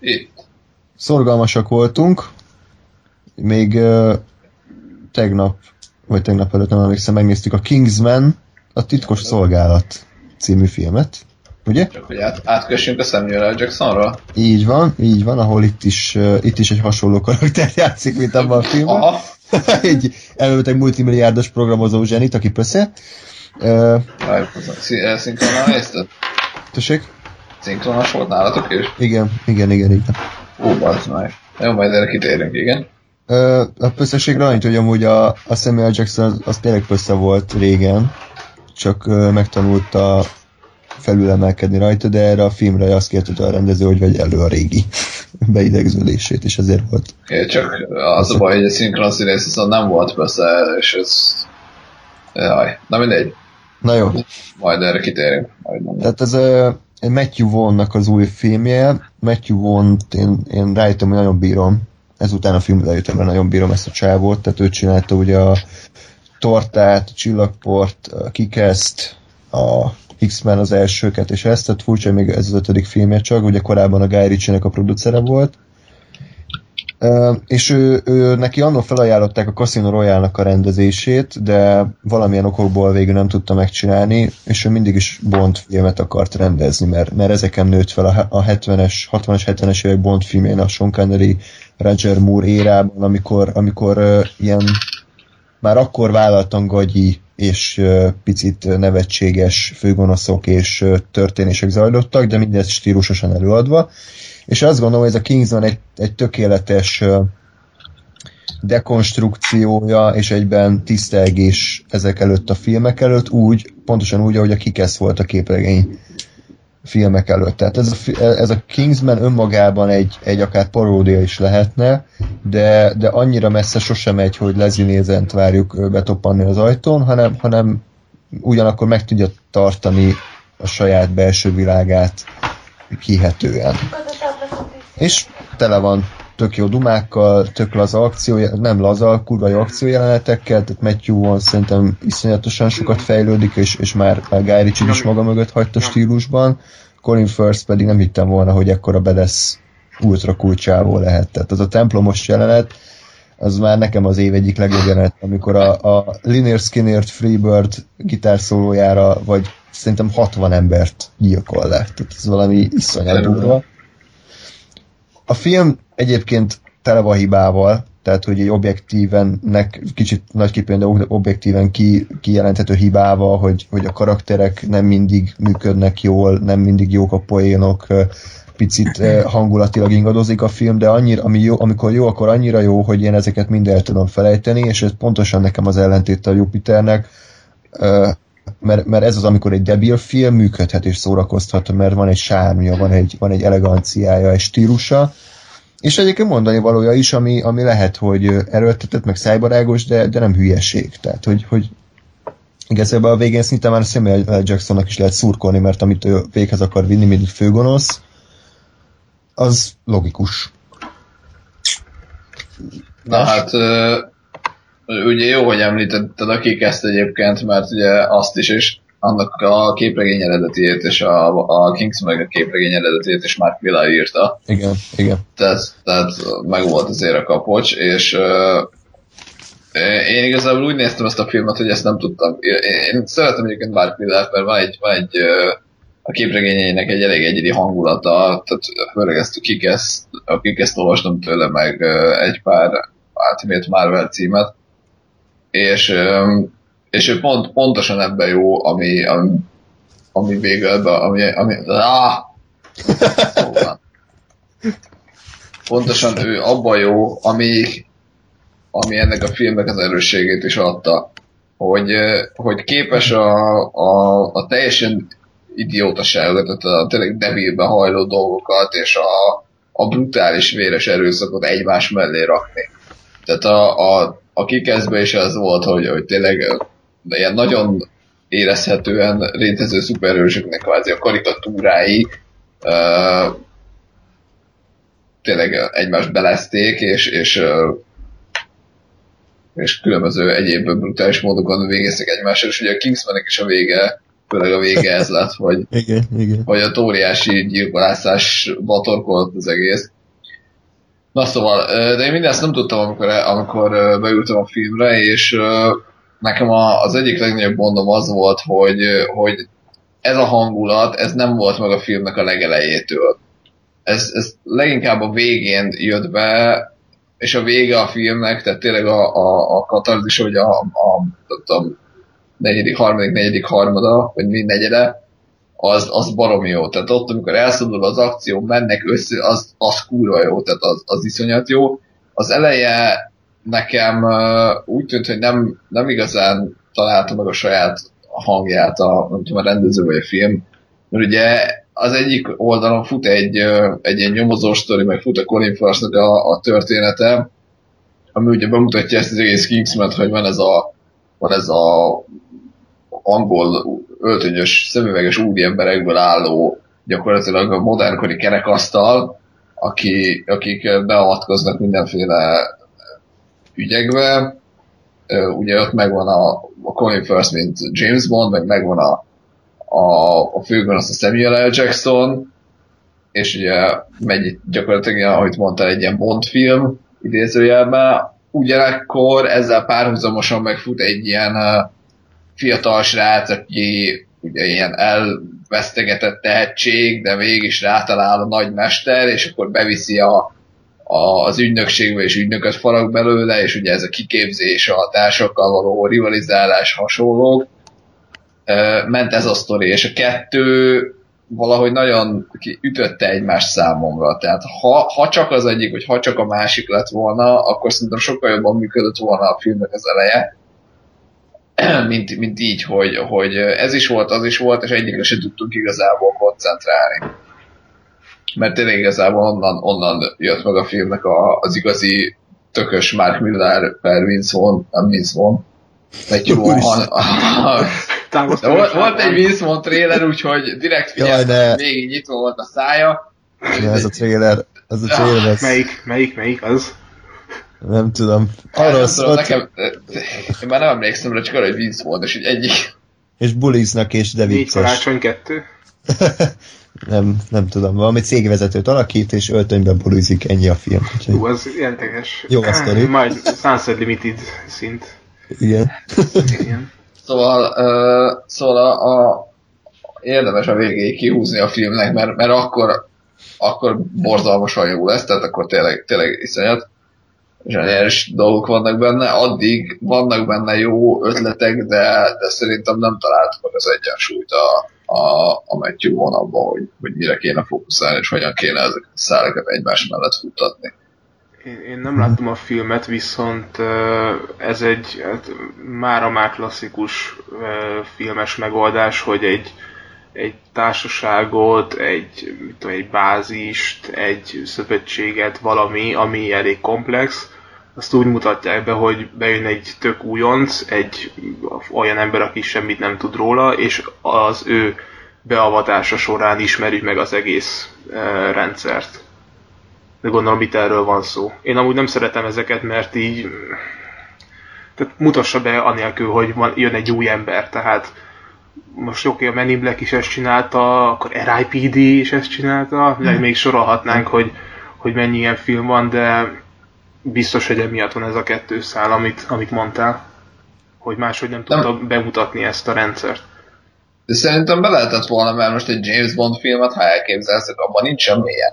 Itt. Szorgalmasak voltunk. Még uh, tegnap, vagy tegnap előtt nem emlékszem, megnéztük a Kingsman, a titkos szolgálat című filmet. Ugye? Csak hogy át, átkössünk a Samuel L. Jacksonra. Így van, így van, ahol itt is, uh, itt is egy hasonló karakter játszik, mint abban a filmben. Egy elmebeteg multimilliárdos programozó zsenit, aki pösze. Uh, Szinkronnal nézted? tessék? Szinkronos volt nálatok is? Igen, igen, igen, igen. Ó, bazd meg. Jó, majd erre kitérünk, igen. Ö, a pösszeségre annyit, hogy amúgy a, a Samuel Jackson az, az tényleg pössze volt régen, csak ö, megtanulta felülemelkedni rajta, de erre a filmre azt kérte a rendező, hogy vegy elő a régi beidegződését, és ezért volt. É, csak az a baj, hogy a szinkron színész viszont nem volt persze, és ez... Jaj, na mindegy, Na jó, majd erre kitérünk. Majd tehát ez egy Matthew Vaughn-nak az új filmje. Matthew Vaughn-t én, én rájöttem, hogy nagyon bírom. Ezután a filmre rájöttem, hogy nagyon bírom ezt a csávót, tehát ő csinálta ugye a Tortát, a Csillagport, a Kikeszt, a X-Men az elsőket, és ezt, tehát furcsa, hogy még ez az ötödik filmje csak, ugye korábban a Guy Ritchie-nek a producere volt. Uh, és ő, ő, neki annól felajánlották a Casino Royale-nak a rendezését, de valamilyen okokból végül nem tudta megcsinálni, és ő mindig is Bond filmet akart rendezni, mert, mert ezeken nőtt fel a, a 70-es, 60-as, 70-es évek Bond filmjén a Sean Connery, Roger Moore érában, amikor, amikor uh, ilyen már akkor vállaltan gagyi és uh, picit nevetséges főgonoszok és uh, történések zajlottak, de mindezt stílusosan előadva. És azt gondolom, hogy ez a Kingsman egy, egy tökéletes dekonstrukciója és egyben tisztelgés ezek előtt a filmek előtt, úgy, pontosan úgy, ahogy a Kikesz volt a képregény filmek előtt. Tehát ez a, ez a Kingsman önmagában egy, egy akár paródia is lehetne, de, de annyira messze sosem megy, hogy Leslie Nielsen-t várjuk betoppanni az ajtón, hanem, hanem ugyanakkor meg tudja tartani a saját belső világát hihetően. És tele van tök jó dumákkal, tök laza akció, nem laza, kurva jó akciójelenetekkel, tehát Matthew Vaughn szerintem iszonyatosan sokat fejlődik, és, és már, már Guy Ritchie is maga mögött hagyta stílusban. Colin Firth pedig nem hittem volna, hogy ekkora bedesz ultra kulcsávó lehet. Tehát az a templomos jelenet, az már nekem az év egyik legjobb jelenet, amikor a, a Linear Skinner Freebird gitárszólójára, vagy szerintem 60 embert gyilkol le. Tehát ez valami iszonyat durva. A film egyébként tele van hibával, tehát hogy egy objektíven, nek, kicsit nagy képén, de objektíven ki, kijelenthető hibával, hogy, hogy a karakterek nem mindig működnek jól, nem mindig jók a poénok, picit hangulatilag ingadozik a film, de annyira, ami jó, amikor jó, akkor annyira jó, hogy én ezeket mind el tudom felejteni, és ez pontosan nekem az ellentét a Jupiternek, mert, mert ez az, amikor egy debil film működhet és szórakoztat, mert van egy sármja, van egy, van egy eleganciája, egy stílusa, és egyébként mondani valója is, ami, ami lehet, hogy erőltetett, meg szájbarágos, de, de nem hülyeség. Tehát, hogy, hogy igazából a végén szinte már Samuel. Jacksonnak is lehet szurkolni, mert amit ő véghez akar vinni, mint főgonosz, az logikus. Na hát, ugye jó, hogy említetted a ezt egyébként, mert ugye azt is, és annak a képregény eredetiét és a, a Kingsman meg a képregény eredetiét is Mark Millar írta. Igen, igen. Tehát, tehát meg volt azért a kapocs, és uh, én igazából úgy néztem ezt a filmet, hogy ezt nem tudtam. Én, én szeretem egyébként Mark Miller, mert van egy, van egy uh, a képregényeinek egy elég egyedi hangulata, tehát főleg ezt a kikeszt, a kikeszt olvastam tőle meg uh, egy pár Ultimate Marvel címet, és, és ő pont, pontosan ebben jó, ami, ami, ami végül ebben, ami, ami! Szóval. Pontosan ő abban jó, ami, ami ennek a filmnek az erősségét is adta, hogy, hogy képes a, a, a teljesen idiótaságot, tehát a tényleg debilbe hajló dolgokat, és a, a brutális véres erőszakot egymás mellé rakni. Tehát a, a, a kikezdbe is az volt, hogy, hogy tényleg ilyen nagyon érezhetően létező szuperhősöknek kvázi a karikatúrái uh, tényleg egymást belezték, és, és, uh, és különböző egyéb brutális módokon végeztek egymással, és ugye a Kingsmanek is a vége, főleg a vége ez lett, hogy, igen, igen. hogy a óriási gyilkolászásba torkolt az egész. Na szóval, de én mindezt nem tudtam, amikor, amikor beültem a filmre, és nekem az egyik legnagyobb gondom az volt, hogy, hogy ez a hangulat, ez nem volt meg a filmnek a legelejétől. Ez, ez leginkább a végén jött be, és a vége a filmnek, tehát tényleg a, a, a katarzis, hogy a, a, a, a negyedik, harmadik, negyedik, harmada, vagy mi negyede, az, az barom jó. Tehát ott, amikor elszabadul az akció, mennek össze, az, az kurva jó, tehát az, az iszonyat jó. Az eleje nekem úgy tűnt, hogy nem, nem igazán találta meg a saját hangját a, nem tudom, a rendező vagy a film, mert ugye az egyik oldalon fut egy, egy ilyen nyomozó sztori, meg fut a Colin a, a története, ami ugye bemutatja ezt az egész Kingsman, hogy van ez a, van ez a angol öltönyös, szemüveges úriemberekből álló gyakorlatilag a modernkori kerekasztal, aki, akik beavatkoznak mindenféle ügyekbe. Ugye ott megvan a, a Colin First, mint James Bond, meg megvan a, a, a főben az a Samuel L. Jackson, és ugye megy gyakorlatilag, ahogy mondtál, egy ilyen Bond film idézőjelben. Ugyanakkor ezzel párhuzamosan megfut egy ilyen uh, fiatal srác, aki ugye ilyen elvesztegetett tehetség, de mégis rátalál a nagy mester, és akkor beviszi a, a, az ügynökségbe, és ügynököt farag belőle, és ugye ez a kiképzés, a társakkal való rivalizálás hasonló. Ment ez a sztori, és a kettő valahogy nagyon ütötte egymást számomra. Tehát ha, ha csak az egyik, vagy ha csak a másik lett volna, akkor szerintem sokkal jobban működött volna a filmnek az eleje mint, mint így, hogy, hogy ez is volt, az is volt, és egyikre se tudtunk igazából koncentrálni. Mert tényleg igazából onnan, onnan jött meg a filmnek a, az igazi tökös Mark Miller per Vince Vaughn, nem Vince Vaughn, Matthew Vaughn. volt, volt egy Vince Vaughn trailer, úgyhogy direkt figyeltem, de... végig nyitva volt a szája. Ja, ez a trailer, ez a trailer. Ez... Melyik, melyik, melyik az? Nem tudom. Arról nem tudom, nekem, én már nem emlékszem rá, csak arra, hogy Vince volt, és így egyik. És buliznak, és de vicces. Négy karácsony kettő? nem, nem tudom, valami cégvezetőt alakít, és öltönyben bulizik, ennyi a film. Úgyhogy... Hú, az érdekes. Jó a sztori. Majd Sunset Limited szint. Igen. Igen. Szóval, uh, szóval a, a, érdemes a végéig kihúzni a filmnek, mert, mert akkor, akkor borzalmasan jó lesz, tehát akkor tényleg, tényleg iszonyat zseniális dolgok vannak benne, addig vannak benne jó ötletek, de, de szerintem nem találtuk meg az egyensúlyt a, a, a Matthew vonalban, hogy, hogy mire kéne fókuszálni, és hogyan kéne ezeket a szálleket egymás mellett futtatni. Én, én nem láttam a filmet, viszont ez egy hát, már a már klasszikus filmes megoldás, hogy egy, egy társaságot, egy, mit tudom, egy bázist, egy szövetséget, valami, ami elég komplex, azt úgy mutatják be, hogy bejön egy tök újonc, egy olyan ember, aki semmit nem tud róla, és az ő beavatása során ismerjük meg az egész e, rendszert. De gondolom itt erről van szó. Én amúgy nem szeretem ezeket, mert így tehát mutassa be anélkül, hogy van, jön egy új ember, tehát most oké, a Men in Black is ezt csinálta, akkor RIPD is ezt csinálta, mm. még sorolhatnánk, hogy, hogy mennyi ilyen film van, de biztos, hogy emiatt van ez a kettő szál, amit, amit mondtál, hogy máshogy nem tudta nem. bemutatni ezt a rendszert. De szerintem be lehetett volna, mert most egy James Bond filmet, ha elképzelsz, abban nincs semmilyen.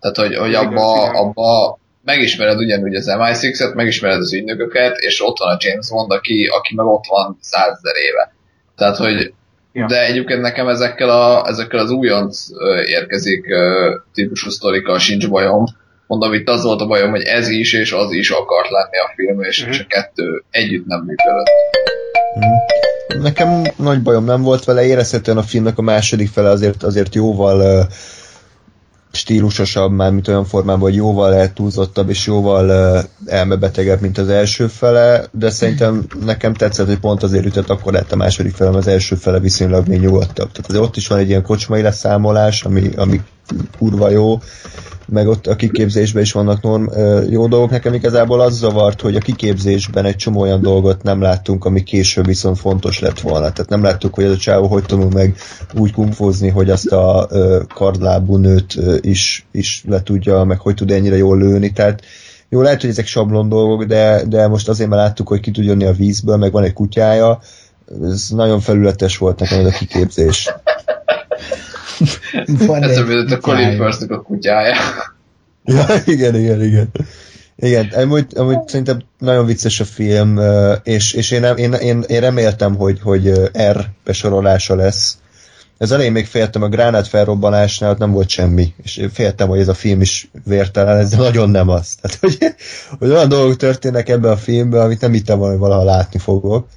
Tehát, hogy, hogy abba, abba megismered ugyanúgy az MI6-et, megismered az ügynököket, és ott van a James Bond, aki, aki meg ott van százezer éve. Tehát, hogy Ja. De egyébként nekem ezekkel, a, ezekkel az újonc érkezik típusú sztorikkal sincs bajom. Mondom, itt az volt a bajom, hogy ez is és az is akart lenni a film, és, mm-hmm. és a kettő együtt nem működött. Mm. Nekem nagy bajom nem volt vele, érezhetően a filmnek a második fele azért, azért jóval stílusosabb, már mint olyan formában, hogy jóval eltúlzottabb és jóval uh, elmebetegebb, mint az első fele, de szerintem nekem tetszett, hogy pont azért ütött, akkor lett a második felem, az első fele viszonylag még nyugodtabb. Tehát ott is van egy ilyen kocsmai leszámolás, ami, ami kurva jó, meg ott a kiképzésben is vannak norm, jó dolgok. Nekem igazából az zavart, hogy a kiképzésben egy csomó olyan dolgot nem láttunk, ami később viszont fontos lett volna. Tehát nem láttuk, hogy ez a csávó hogy tanul meg úgy kumfózni, hogy azt a kardlábú nőt is, is le tudja, meg hogy tud ennyire jól lőni. Tehát jó, lehet, hogy ezek sablon dolgok, de, de most azért már láttuk, hogy ki tud jönni a vízből, meg van egy kutyája. Ez nagyon felületes volt nekem ez a kiképzés. Van Ez a Colin Firth a kutyája. Ja, igen, igen, igen. Igen, amúgy, amúgy szerintem nagyon vicces a film, és, és én, én, én, én reméltem, hogy, hogy R besorolása lesz. Ez elején még féltem, a gránát felrobbanásnál nem volt semmi, és féltem, hogy ez a film is vértelen, ez nagyon nem az. Tehát, hogy, hogy olyan dolgok történnek ebben a filmben, amit nem hittem volna, hogy valaha látni fogok.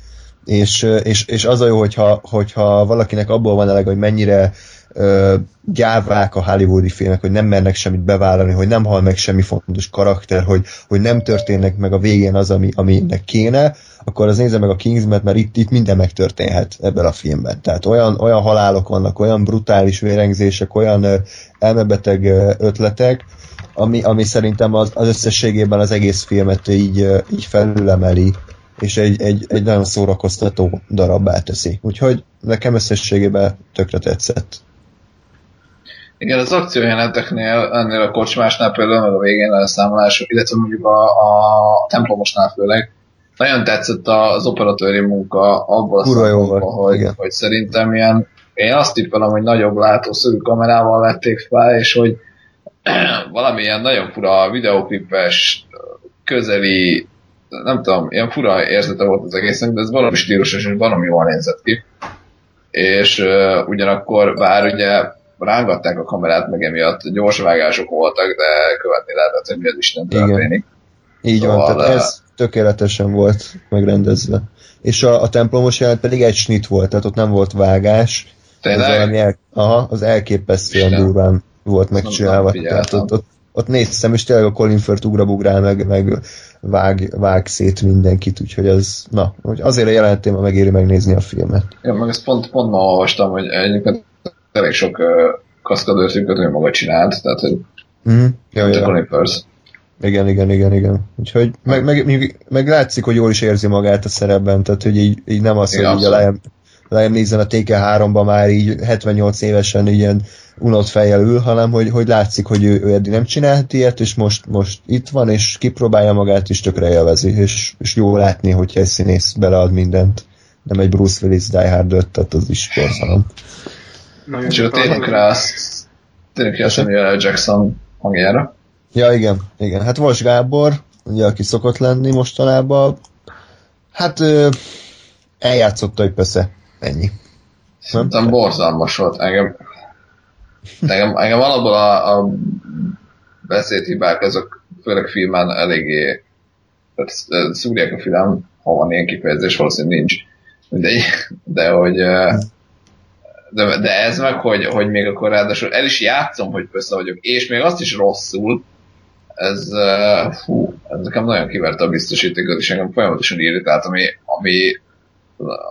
És, és, és az a jó, hogyha, hogyha valakinek abból van eleg, hogy mennyire ö, gyávák a hollywoodi filmek, hogy nem mernek semmit bevállalni, hogy nem hal meg semmi fontos karakter, hogy, hogy nem történnek meg a végén az, ami, aminek kéne, akkor az nézze meg a Kingsmet, mert itt, itt minden megtörténhet ebben a filmben. Tehát olyan, olyan halálok vannak, olyan brutális vérengzések, olyan elmebeteg ötletek, ami, ami szerintem az, az összességében az egész filmet így, így felülemeli, és egy, egy, egy nagyon szórakoztató darabbá teszi. Úgyhogy nekem összességében tökre tetszett. Igen, az akciójeleneteknél, ennél a kocsmásnál például, meg a végén elszámolások, illetve mondjuk a, a templomosnál főleg, nagyon tetszett az operatőri munka abból a szempontból, hogy, hogy szerintem ilyen, én azt tippelem, hogy nagyobb látószögű kamerával vették fel, és hogy valamilyen nagyon fura videoklipes, közeli, nem tudom, ilyen fura érzete volt az egésznek, de ez valami stílusos, és valami jól nézett ki. És uh, ugyanakkor, bár ugye rángatták a kamerát, meg emiatt gyors vágások voltak, de követni lehetett, hogy mi az Isten történik. Így szóval, van, tehát ez tökéletesen volt megrendezve. És a, a templomos jelent pedig egy snit volt, tehát ott nem volt vágás. Tényleg? Az, el, aha, az elképesztően durván volt megcsinálva. Tehát ott, ott, ott néztem, és tényleg a Colin Firth ugrabugrál, meg, meg vág, vág szét mindenkit, úgyhogy az, na, hogy azért a jelenetém megéri megnézni a filmet. Ja, meg ezt pont, pont ma olvastam, hogy egyébként elég sok uh, kaszkadőrszünköt ő maga csinált, tehát hogy mm, ja, ja. Igen, igen, igen, igen. Úgyhogy meg, meg, meg, meg, látszik, hogy jól is érzi magát a szerepben, tehát hogy így, így nem az, igen, hogy így a Liam, Neeson a TK3-ban már így 78 évesen ilyen unott fejjel ül, hanem hogy, hogy látszik, hogy ő, ő eddig nem csinált ilyet, és most, most itt van, és kipróbálja magát, és tökre élvezi, és, és jó látni, hogyha egy színész belead mindent. Nem egy Bruce Willis Die Hard 5, tehát az is borzalom. És akkor térjünk rá, térjünk rá Samuel Jackson hangjára. Ja, igen, igen. Hát Vas Gábor, ugye, aki szokott lenni mostanában, hát ö, eljátszotta, hogy persze ennyi. Szerintem borzalmas volt. Engem, engem, engem alapból a, a beszédhibák, azok főleg filmen eléggé tehát szúrják a film, ha van ilyen kifejezés, valószínűleg nincs. De, de hogy de, de ez meg, hogy, hogy még akkor ráadásul el is játszom, hogy össze vagyok, és még azt is rosszul, ez, uh, fú, ez nekem nagyon kiverte a biztosítékot, és engem folyamatosan irritált, ami, ami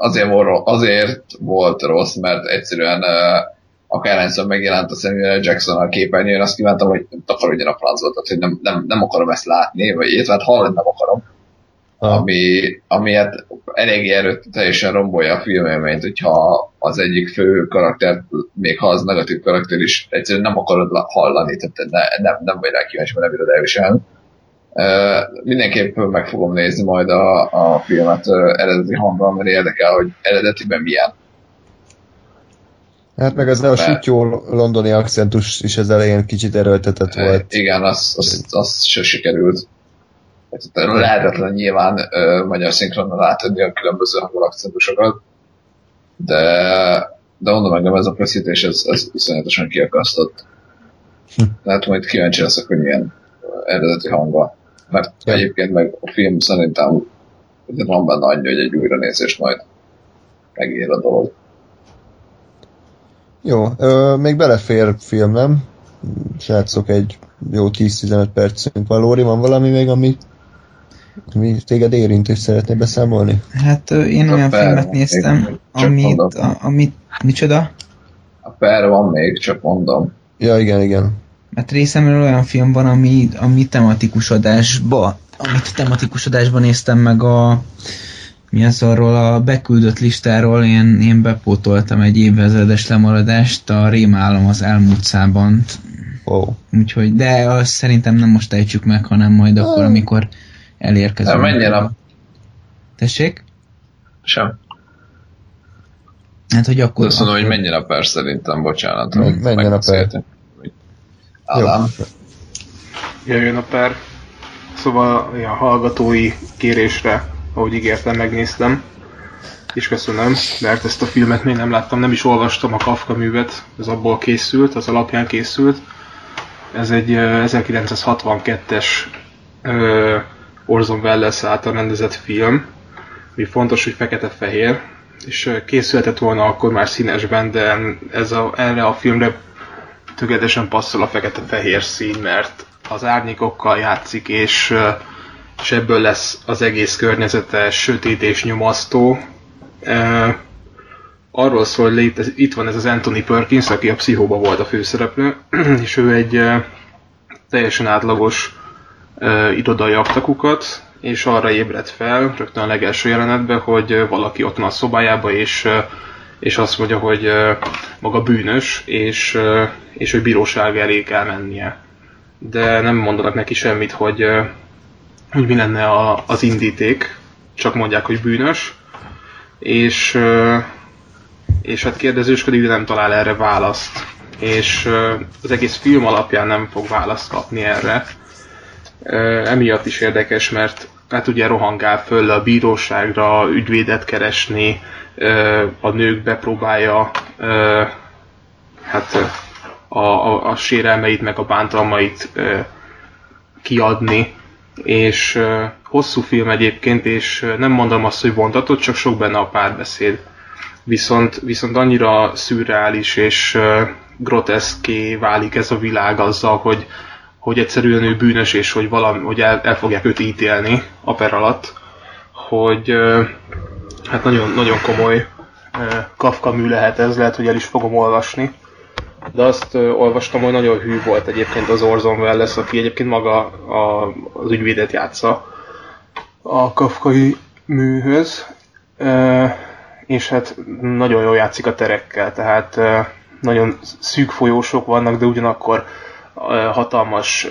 azért, volt, azért volt rossz, mert egyszerűen akárhányszor megjelent a Samuel Jackson a képernyőn, azt kívántam, hogy takarodjon a francba, tehát hogy nem, nem, nem akarom ezt látni, vagy illetve hát hallani nem akarom. Ami, ami hát eléggé erőteljesen rombolja a filmélményt, hogyha az egyik fő karakter, még ha az negatív karakter is, egyszerűen nem akarod hallani, tehát ne, nem, nem vagy rá kíváncsi, mert nem bírod elviselni. Uh, mindenképp meg fogom nézni majd a, a filmet uh, eredeti hangban, mert érdekel, hogy eredetiben milyen. Hát meg az a sütyó londoni akcentus is az elején kicsit erőltetett volt. Igen, az, az, az se sikerült lehetetlen nyilván ö, magyar szinkronnal átadni a különböző akcentusokat, de, de mondom engem ez a feszítés, ez, ez iszonyatosan kiakasztott. Hm. Tehát majd kíváncsi leszek, hogy milyen eredeti hangva. Mert ja. egyébként meg a film szerintem van benne annyi, hogy egy újranézést majd megér a dolog. Jó, ö, még belefér film, nem? srácok, egy jó 10-15 percünk van. Lóri, van valami még, ami, ami téged érint és szeretné beszámolni? Hát ö, én A olyan Per filmet néztem, amit, a, amit, micsoda? A per van még, csak mondom. Ja, igen, igen. Mert részemről olyan film van, ami, ami tematikus adásba, amit tematikus adásban néztem meg a mi az arról a beküldött listáról, én, én bepótoltam egy évezredes lemaradást, a Rémálom az elmúlt szában, Wow. úgyhogy, de azt szerintem nem most ejtsük meg, hanem majd akkor, amikor elérkezünk. Menjen a... Tessék? Sem. Hát, hogy akkor... Azt mondom, hogy akkor- menjen a per szerintem, bocsánat. Men- hogy menjen a per. Megbeszéltünk. Ádám. Jöjjön a per. Szóval a hallgatói kérésre, ahogy ígértem, megnéztem. És köszönöm, mert ezt a filmet még nem láttam, nem is olvastam a Kafka művet, ez abból készült, az alapján készült. Ez egy ö, 1962-es ö, Orson Welles által rendezett film, ami fontos, hogy fekete-fehér, és készülhetett volna akkor már színesben, de ez a, erre a filmre tökéletesen passzol a fekete-fehér szín, mert az árnyékokkal játszik, és, és ebből lesz az egész környezete sötét és nyomasztó. Arról szól, hogy itt van ez az Anthony Perkins, aki a pszichóba volt a főszereplő, és ő egy teljesen átlagos irodai aktakukat, és arra ébred fel, rögtön a legelső jelenetben, hogy valaki ott van a szobájába, és, és azt mondja, hogy maga bűnös, és, és hogy bíróság elé kell mennie. De nem mondanak neki semmit, hogy, ö, hogy mi lenne a, az indíték, csak mondják, hogy bűnös, és, és hát kérdezősködik, de nem talál erre választ. És az egész film alapján nem fog választ kapni erre. Emiatt is érdekes, mert hát ugye rohangál föl a bíróságra ügyvédet keresni, a nők bepróbálja hát a, a, a sérelmeit meg a bántalmait kiadni, és hosszú film egyébként, és nem mondom azt, hogy vontatott, csak sok benne a párbeszéd. Viszont, viszont annyira szürreális és groteszké válik ez a világ azzal, hogy, hogy egyszerűen ő bűnös, és hogy, valami, hogy el, el fogják őt ítélni a per alatt, hogy hát nagyon, nagyon komoly Kafka mű lehet ez, lehet, hogy el is fogom olvasni. De azt olvastam, hogy nagyon hű volt egyébként az Orson Welles, aki egyébként maga a, az ügyvédet játsza a kafkai műhöz. És hát nagyon jól játszik a terekkel, tehát nagyon szűk folyósok vannak, de ugyanakkor hatalmas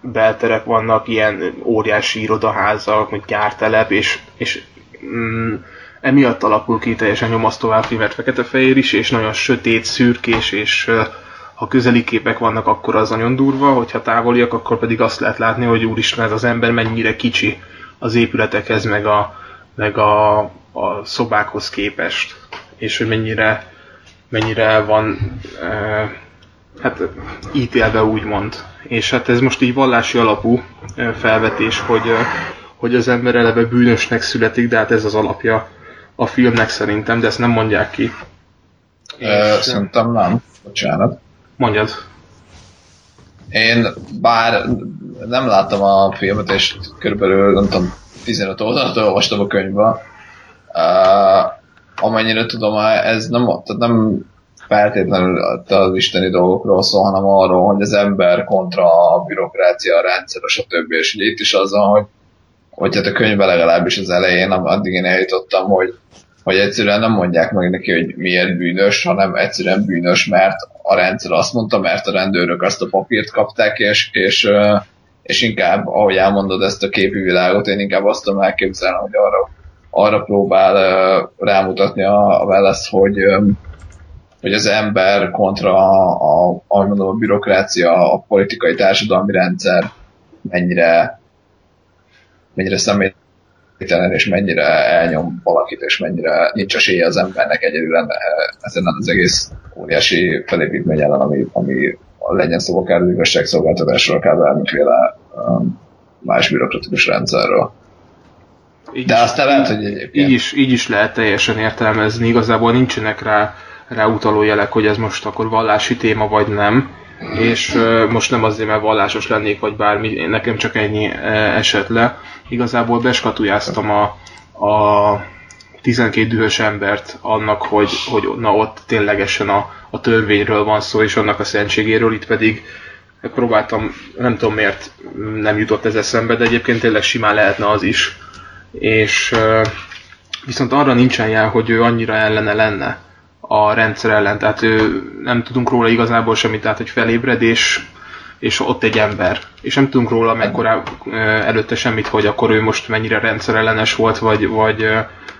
belterek vannak, ilyen óriási irodaházak, vagy gyártelep, és, és mm, emiatt alakul ki teljesen nyomasztóvá mert fekete-fehér is, és nagyon sötét, szürkés, és ha közeli képek vannak, akkor az nagyon durva, hogyha távoliak, akkor pedig azt lehet látni, hogy úristen, ez az ember mennyire kicsi az épületekhez, meg a, meg a, a szobákhoz képest, és hogy mennyire, mennyire van e, hát ítélve úgymond. És hát ez most így vallási alapú felvetés, hogy, hogy az ember eleve bűnösnek születik, de hát ez az alapja a filmnek szerintem, de ezt nem mondják ki. Ö, Szerintem nem. Bocsánat. Mondjad. Én bár nem láttam a filmet, és körülbelül, nem tudom, 15 oldalt olvastam a könyvbe. Uh, amennyire tudom, ez nem, tehát nem feltétlenül az isteni dolgokról szól, hanem arról, hogy az ember kontra a bürokrácia, a rendszer, stb. És ugye itt is az van, hogy, hogy hát a könyvben legalábbis az elején, addig én eljutottam, hogy, hogy egyszerűen nem mondják meg neki, hogy miért bűnös, hanem egyszerűen bűnös, mert a rendszer azt mondta, mert a rendőrök azt a papírt kapták, és, és, és inkább, ahogy elmondod ezt a képi világot, én inkább azt tudom elképzelni, hogy arra, arra próbál rámutatni a, a Welles, hogy, hogy az ember kontra, a, a, ahogy mondom, a bürokrácia, a politikai társadalmi rendszer mennyire, mennyire személytelen, és mennyire elnyom valakit, és mennyire nincs esélye az embernek egyedül enne- ezen az egész óriási felépítmény ellen, ami, ami legyen szó akár az igazságszolgáltatásról, akár bármiféle um, más bürokratikus rendszerről. Így De aztán lehet, hogy egyébként... Így is, így is lehet teljesen értelmezni, igazából nincsenek rá, rá utaló jelek, hogy ez most akkor vallási téma vagy nem. és uh, most nem azért, mert vallásos lennék, vagy bármi, nekem csak ennyi uh, esett le. Igazából beskatujáztam a, a 12 dühös embert annak, hogy, hogy na ott ténylegesen a, a törvényről van szó, és annak a szentségéről, itt pedig próbáltam, nem tudom miért nem jutott ez eszembe, de egyébként tényleg simán lehetne az is. És viszont arra nincsen jel, hogy ő annyira ellene lenne a rendszer ellen, tehát ő, nem tudunk róla igazából semmit, tehát hogy felébred, és, ott egy ember. És nem tudunk róla mekkora előtte semmit, hogy akkor ő most mennyire rendszerellenes volt, vagy, vagy,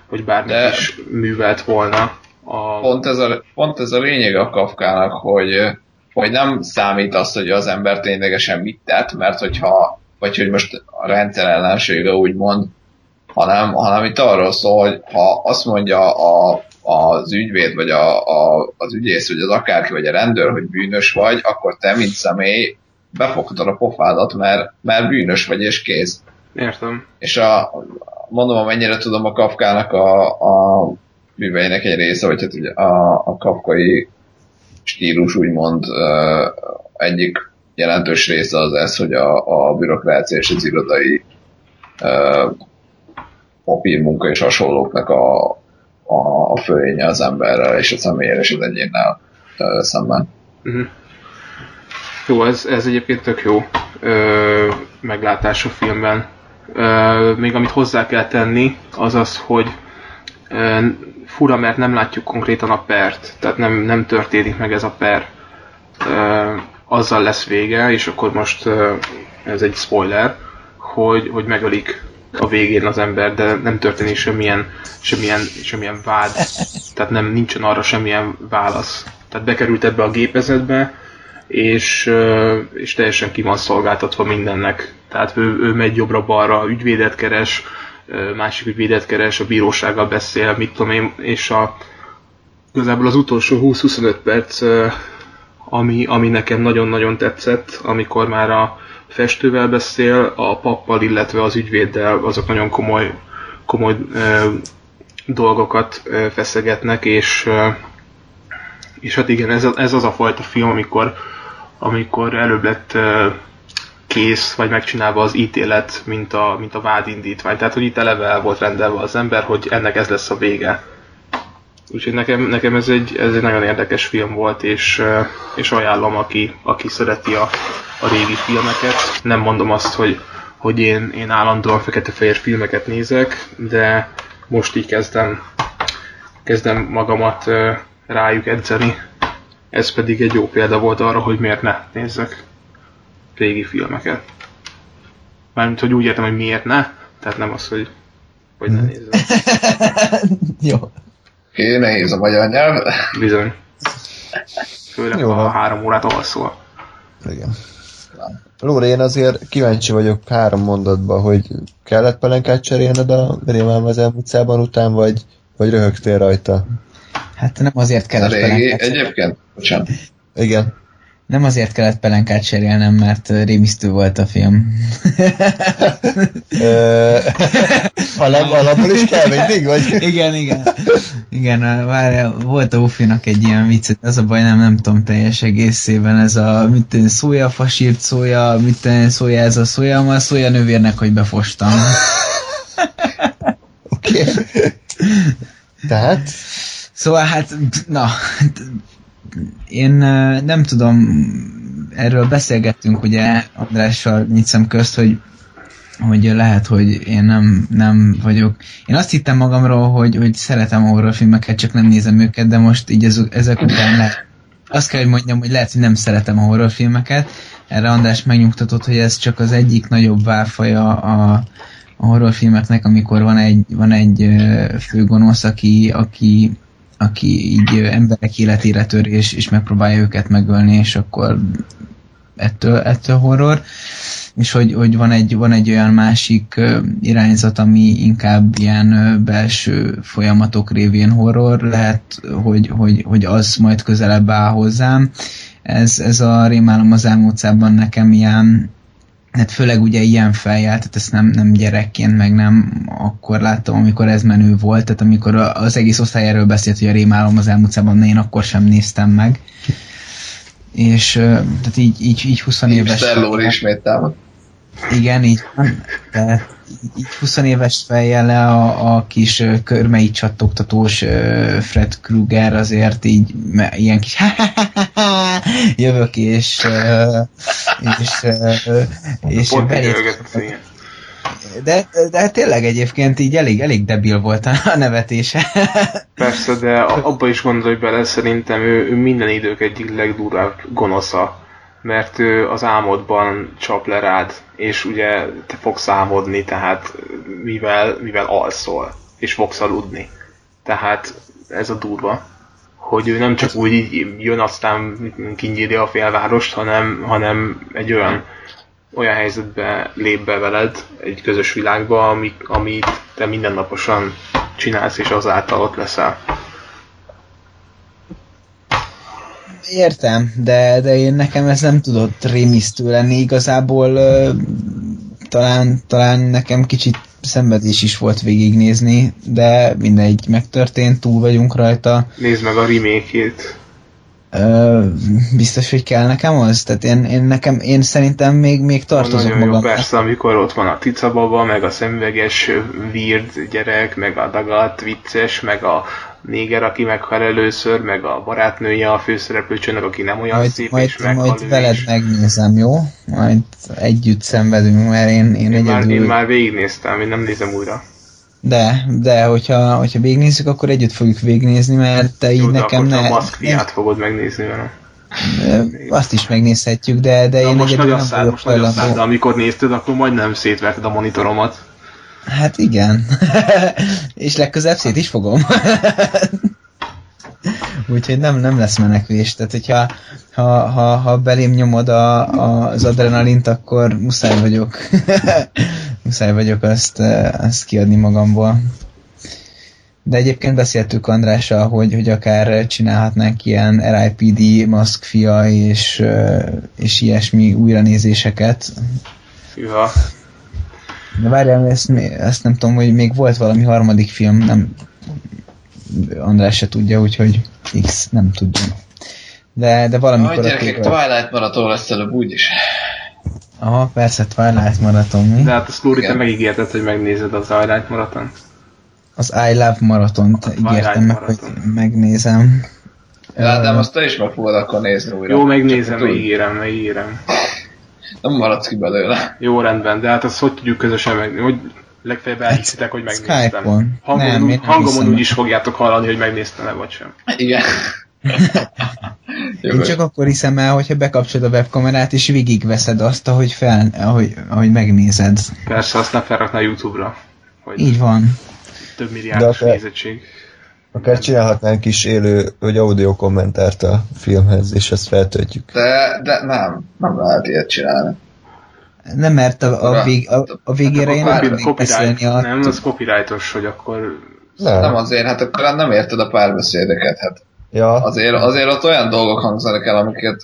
vagy bármit De... is művelt volna. A... Pont, ez a, pont ez a lényeg a Kafkának, hogy hogy nem számít azt, hogy az ember ténylegesen mit tett, mert hogyha, vagy hogy most a rendszer ellensége úgymond, hanem, hanem itt arról szól, hogy ha azt mondja a, az ügyvéd, vagy a, a, az ügyész, vagy az akárki, vagy a rendőr, hogy bűnös vagy, akkor te, mint személy, befogtad a pofádat, mert, mert bűnös vagy, és kész. Értem. És a, mondom, amennyire tudom a Kafkának a, a műveinek egy része, vagy hát ugye a, a kafkai stílus úgymond egyik jelentős része az ez, hogy a, a bürokrácia és az irodai papírmunka és hasonlóknak a, a, a fölénye az emberrel és a személyre és az egyénnel szemben. Uh-huh. Jó, ez, ez egyébként tök jó ö, meglátás a filmben. Ö, még amit hozzá kell tenni, az az, hogy ö, fura, mert nem látjuk konkrétan a pert, tehát nem, nem történik meg ez a per. Ö, azzal lesz vége, és akkor most ö, ez egy spoiler, hogy, hogy megölik a végén az ember, de nem történik semmilyen, semmilyen, semmilyen vád, tehát nem nincsen arra semmilyen válasz. Tehát bekerült ebbe a gépezetbe, és, és teljesen ki van szolgáltatva mindennek. Tehát ő, ő megy jobbra-balra, ügyvédet keres, másik ügyvédet keres, a bírósággal beszél, mit tudom én, és a, igazából az utolsó 20-25 perc, ami, ami nekem nagyon-nagyon tetszett, amikor már a festővel beszél, a pappal, illetve az ügyvéddel, azok nagyon komoly, komoly ö, dolgokat ö, feszegetnek, és, ö, és hát igen, ez, ez az a fajta film, amikor, amikor előbb lett ö, kész, vagy megcsinálva az ítélet, mint a, mint a vádindítvány. Tehát, hogy itt eleve el volt rendelve az ember, hogy ennek ez lesz a vége. Úgyhogy nekem, nekem ez, egy, ez egy nagyon érdekes film volt, és, és ajánlom, aki, aki szereti a, a régi filmeket. Nem mondom azt, hogy, hogy én, én állandóan fekete-fehér filmeket nézek, de most így kezdem, kezdem magamat rájuk edzeni. Ez pedig egy jó példa volt arra, hogy miért ne nézzek régi filmeket. Mármint, hogy úgy értem, hogy miért ne, tehát nem az, hogy, hogy ne nézzem. Jó. Oké, nehéz a magyar nyelv. Bizony. Főleg, Jó, ha három órát alszol. Igen. Lóra, én azért kíváncsi vagyok három mondatban, hogy kellett pelenkát cserélned a Rémálmazem utcában után, vagy, vagy röhögtél rajta? Hát nem azért kellett pelenkát Egyébként, bocsánat. Igen. Nem azért kellett pelenkát cserélnem, mert rémisztő volt a film. Alap, alapból is kell mindig, vagy? igen, igen. Igen, várj, volt a Ufinak egy ilyen vicc, az a baj, nem, nem tudom teljes egészében, ez a mit tenni, szója, fasírt szója, mit tenni, szója, ez a szója, ma szója nővérnek, hogy befostam. Oké. Okay. Tehát? Szóval hát, na, én nem tudom, erről beszélgettünk ugye Andrással nyitszem közt, hogy hogy lehet, hogy én nem, nem vagyok. Én azt hittem magamról, hogy, hogy szeretem horrorfilmeket, csak nem nézem őket, de most így ez, ezek után lehet. Azt kell, hogy mondjam, hogy lehet, hogy nem szeretem a horrorfilmeket. Erre András megnyugtatott, hogy ez csak az egyik nagyobb válfaja a, a horrorfilmeknek, amikor van egy, van egy főgonosz, aki, aki aki így emberek életére tör, és, és megpróbálja őket megölni, és akkor ettől, ettől horror. És hogy, hogy van, egy, van egy olyan másik irányzat, ami inkább ilyen belső folyamatok révén horror, lehet, hogy, hogy, hogy az majd közelebb áll hozzám. Ez, ez a rémálom az elmúlt nekem ilyen hát főleg ugye ilyen fejjel, tehát ezt nem, nem gyerekként, meg nem akkor láttam, amikor ez menő volt, tehát amikor az egész osztály erről beszélt, hogy a rémálom az elmúlt szában, én akkor sem néztem meg. és tehát így, így, így 20 éves... Stellóri ismét támad. Igen, így van. Tehát így 20 éves fejjel le a, a kis körmei csattogtatós Fred Krueger azért így ilyen kis jövök és és, és belét- igen. de, de tényleg egyébként így elég, elég debil volt a, nevetése. Persze, de abba is gondolj bele, szerintem ő, ő minden idők egyik legdurvább gonosza. Mert ő az álmodban csap le rád, és ugye te fogsz álmodni, tehát mivel, mivel alszol, és fogsz aludni. Tehát ez a durva, hogy ő nem csak úgy jön, aztán kinyírja a félvárost, hanem, hanem egy olyan, olyan helyzetbe lép be veled, egy közös világba, ami, amit te mindennaposan csinálsz, és azáltal ott leszel. Értem, de, de én nekem ez nem tudott rémisztő lenni. Igazából ö, talán, talán nekem kicsit szenvedés is volt végignézni, de mindegy, megtörtént, túl vagyunk rajta. Nézd meg a remake-ét. Ö, biztos, hogy kell nekem az? Tehát én, én, nekem, én szerintem még, még tartozok Nagyon jó, magam. persze, amikor ott van a ticababa, meg a szemüveges weird gyerek, meg a dagat vicces, meg a néger, aki meghal először, meg a barátnője a főszereplőcsőnek, aki nem olyan Majd, szép, majd, és meghal majd ő veled is. megnézem, jó? Majd együtt szenvedünk, mert én, én, Én már, egyedül... én már végignéztem, én nem nézem újra. De, de hogyha, hogyha végignézzük, akkor együtt fogjuk végignézni, mert te így Jó, nekem ne... a maszk fiát fogod megnézni vele. Ö, Azt is megnézhetjük, de, de Na, én most egyedül nem szád, vagyok most szád, de hajlandó. amikor nézted, akkor majdnem szétverted a monitoromat. Hát igen. És legközelebb szét is fogom. Úgyhogy nem, nem lesz menekvés. Tehát, hogyha ha, ha, ha belém nyomod a, a, az adrenalint, akkor muszáj vagyok. muszáj vagyok azt, azt kiadni magamból. De egyébként beszéltük Andrással, hogy, hogy akár csinálhatnánk ilyen RIPD maszkfia és, és ilyesmi újranézéseket. Hűha. De várjál, ezt, ezt nem tudom, hogy még volt valami harmadik film, nem András se tudja, úgyhogy X nem tudja. De, de valamikor... Hogy gyerekek, akkor- Twilight maraton lesz előbb úgyis. Aha, persze, Twilight Marathon, mi? De hát a Slúri, te megígérted, hogy megnézed az Twilight maraton. Az I Love Maratont Twilight ígértem meg, hogy megnézem. Ö, azt te is meg fogod akkor nézni újra. Jó, megnézem, megígérem, megígérem. Nem maradsz ki belőle. Jó, rendben, de hát azt hogy tudjuk közösen meg, hogy legfeljebb elhiszitek, hogy megnéztem. Skype-on. Hangon, Nem, úgy- hangomon úgy is fogjátok hallani, hogy megnéztem-e vagy sem. Igen. Én csak akkor hiszem el, hogyha bekapcsolod a webkamerát, és végigveszed azt, ahogy, fel, ahogy, ahogy megnézed. Persze, azt nem felrakná YouTube-ra, hogy Így van. több milliárdos nézettség. Akár csinálhatnánk is élő, vagy audio kommentárt a filmhez, és ezt feltöltjük. De, de nem, nem lehet ilyet csinálni. Nem, mert a, a, vég, a, a végére én nem Copy- tudnék beszélni a... nem, az copyrightos, hogy akkor Nem. Nem azért, hát akkor nem érted a párbeszédeket. Hát Ja, azért, azért ott olyan dolgok hangzanak el, amiket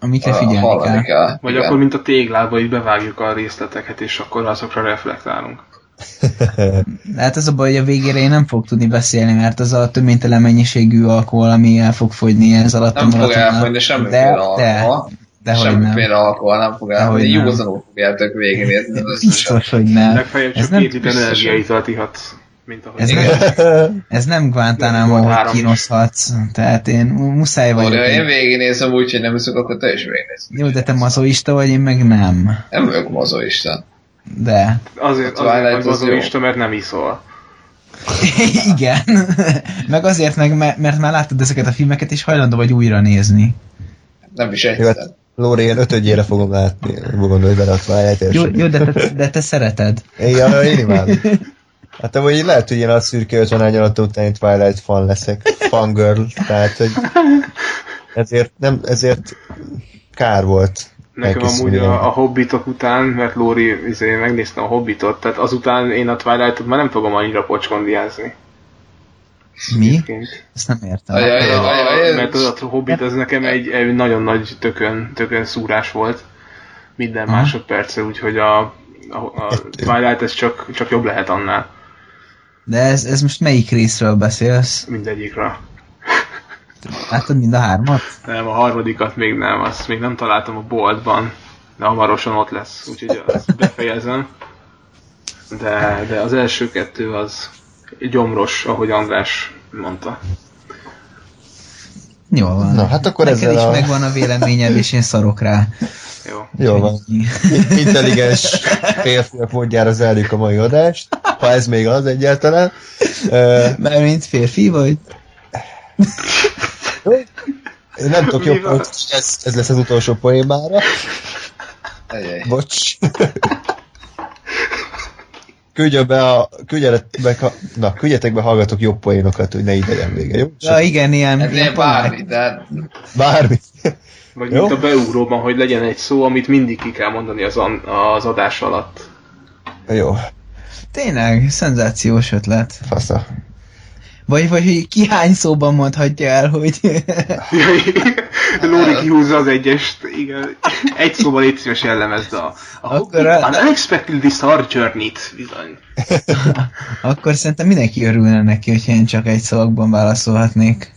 Amikre figyelni kell. kell. Vagy Igen. akkor, mint a téglába, így bevágjuk a részleteket, és akkor azokra reflektálunk. Hát az a baj, hogy a végére én nem fog tudni beszélni, mert az a töménytelen mennyiségű alkohol, ami el fog fogyni ez alatt Nem a fog maratonnal. elfogyni semmiféle de, alkohol. de, nem. Semmiféle alkohol nem fog elfogyni. nem. Józanul fogjátok végignézni. Biztos, hogy nem. Legfeljebb Ez csak nem, két liter energiaitalt ihatsz, mint ahogy Ez én. ez nem Guantanamo, Volt hogy kínoszhatsz. Tehát én muszáj vagyok. Ó, de én végignézem úgy, hogy nem iszok, akkor te is végignézd. Jó, de te mazoista vagy, én meg nem. Nem vagyok mozoista. De. Azért, A azért Twilight vagy az jó. mazoista, mert nem iszol. Igen. meg azért meg, mert már láttad ezeket a filmeket, és hajlandó vagy újra nézni. Nem is egyszer. hát Lóri, én ötödjére fogom látni, gondolj bele a Twilight Jó, jó de, te, de te szereted. Igen, én imádom. Hát amúgy lehet, hogy én a szürke 50 árnyalat utáni Twilight fan leszek. Fangirl. Tehát, hogy ezért, nem, ezért kár volt. Nekem amúgy a, a Hobbitok után, mert Lóri, izé, megnéztem a Hobbitot, tehát azután én a Twilight-ot már nem fogom annyira pocskondiázni. Mi? Ezt nem értem. Ajaj, ajaj, ajaj. mert az a Hobbit az nekem egy, egy nagyon nagy tökön, tökön szúrás volt minden Aha. másodperce, úgyhogy a, a, a Twilight ez csak, csak jobb lehet annál De ez, ez most melyik részről beszélsz? mindegyikre. Látod mind a hármat? Nem, a harmadikat még nem, azt még nem találtam a boltban, de hamarosan ott lesz, úgyhogy azt befejezem. De, de az első kettő az gyomros, ahogy András mondta. Jól van. Na, hát akkor Neked ezzel is a- megvan a véleményed, és én szarok rá. Jó. Jó van. Intelligens férfiak módjára zárjuk a mai adást, ha ez még az egyáltalán. Ö, Mert mint férfi vagy? Én nem tudok jobb, hogy ez, ez lesz az utolsó poémára. Ejjjj. Bocs. Küldjön be a, küldjetek be, na, küldjetek be, hallgatok jobb poénokat, hogy ne így legyen vége, jó? Ja, igen, ilyen, Ez ilyen ilyen bármi, de Bármi. Vagy Jó. mint a beugróban, hogy legyen egy szó, amit mindig ki kell mondani az, an- az adás alatt. Jó, Tényleg, szenzációs ötlet. fasza. Vagy, vagy hogy ki hány szóban mondhatja el, hogy... Lóri kihúzza az egyest, igen. Egy szóval légy szíves jellemezd a, a Akkor a- An unexpectedly star journey-t, bizony. Akkor szerintem mindenki örülne neki, hogyha én csak egy szavakban válaszolhatnék.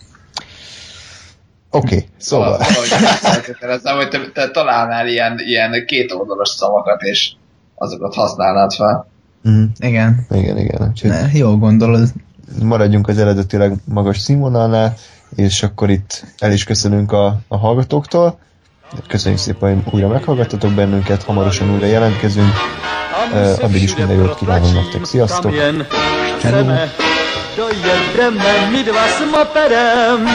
Oké, okay, szóval. feltételezem, hogy te, te találnál ilyen, ilyen kétoldalas szavakat, és azokat használnád fel. Mhm. Igen, Igen, igen. Úgyhogy ne, jól gondolod. Maradjunk az eredetileg magas színvonalnál, és akkor itt el is köszönünk a, a hallgatóktól. Köszönjük szépen, hogy újra meghallgattatok bennünket, hamarosan újra jelentkezünk. Eh, addig is minden jót kívánunk nektek. Sziasztok. Hello. dva moperem.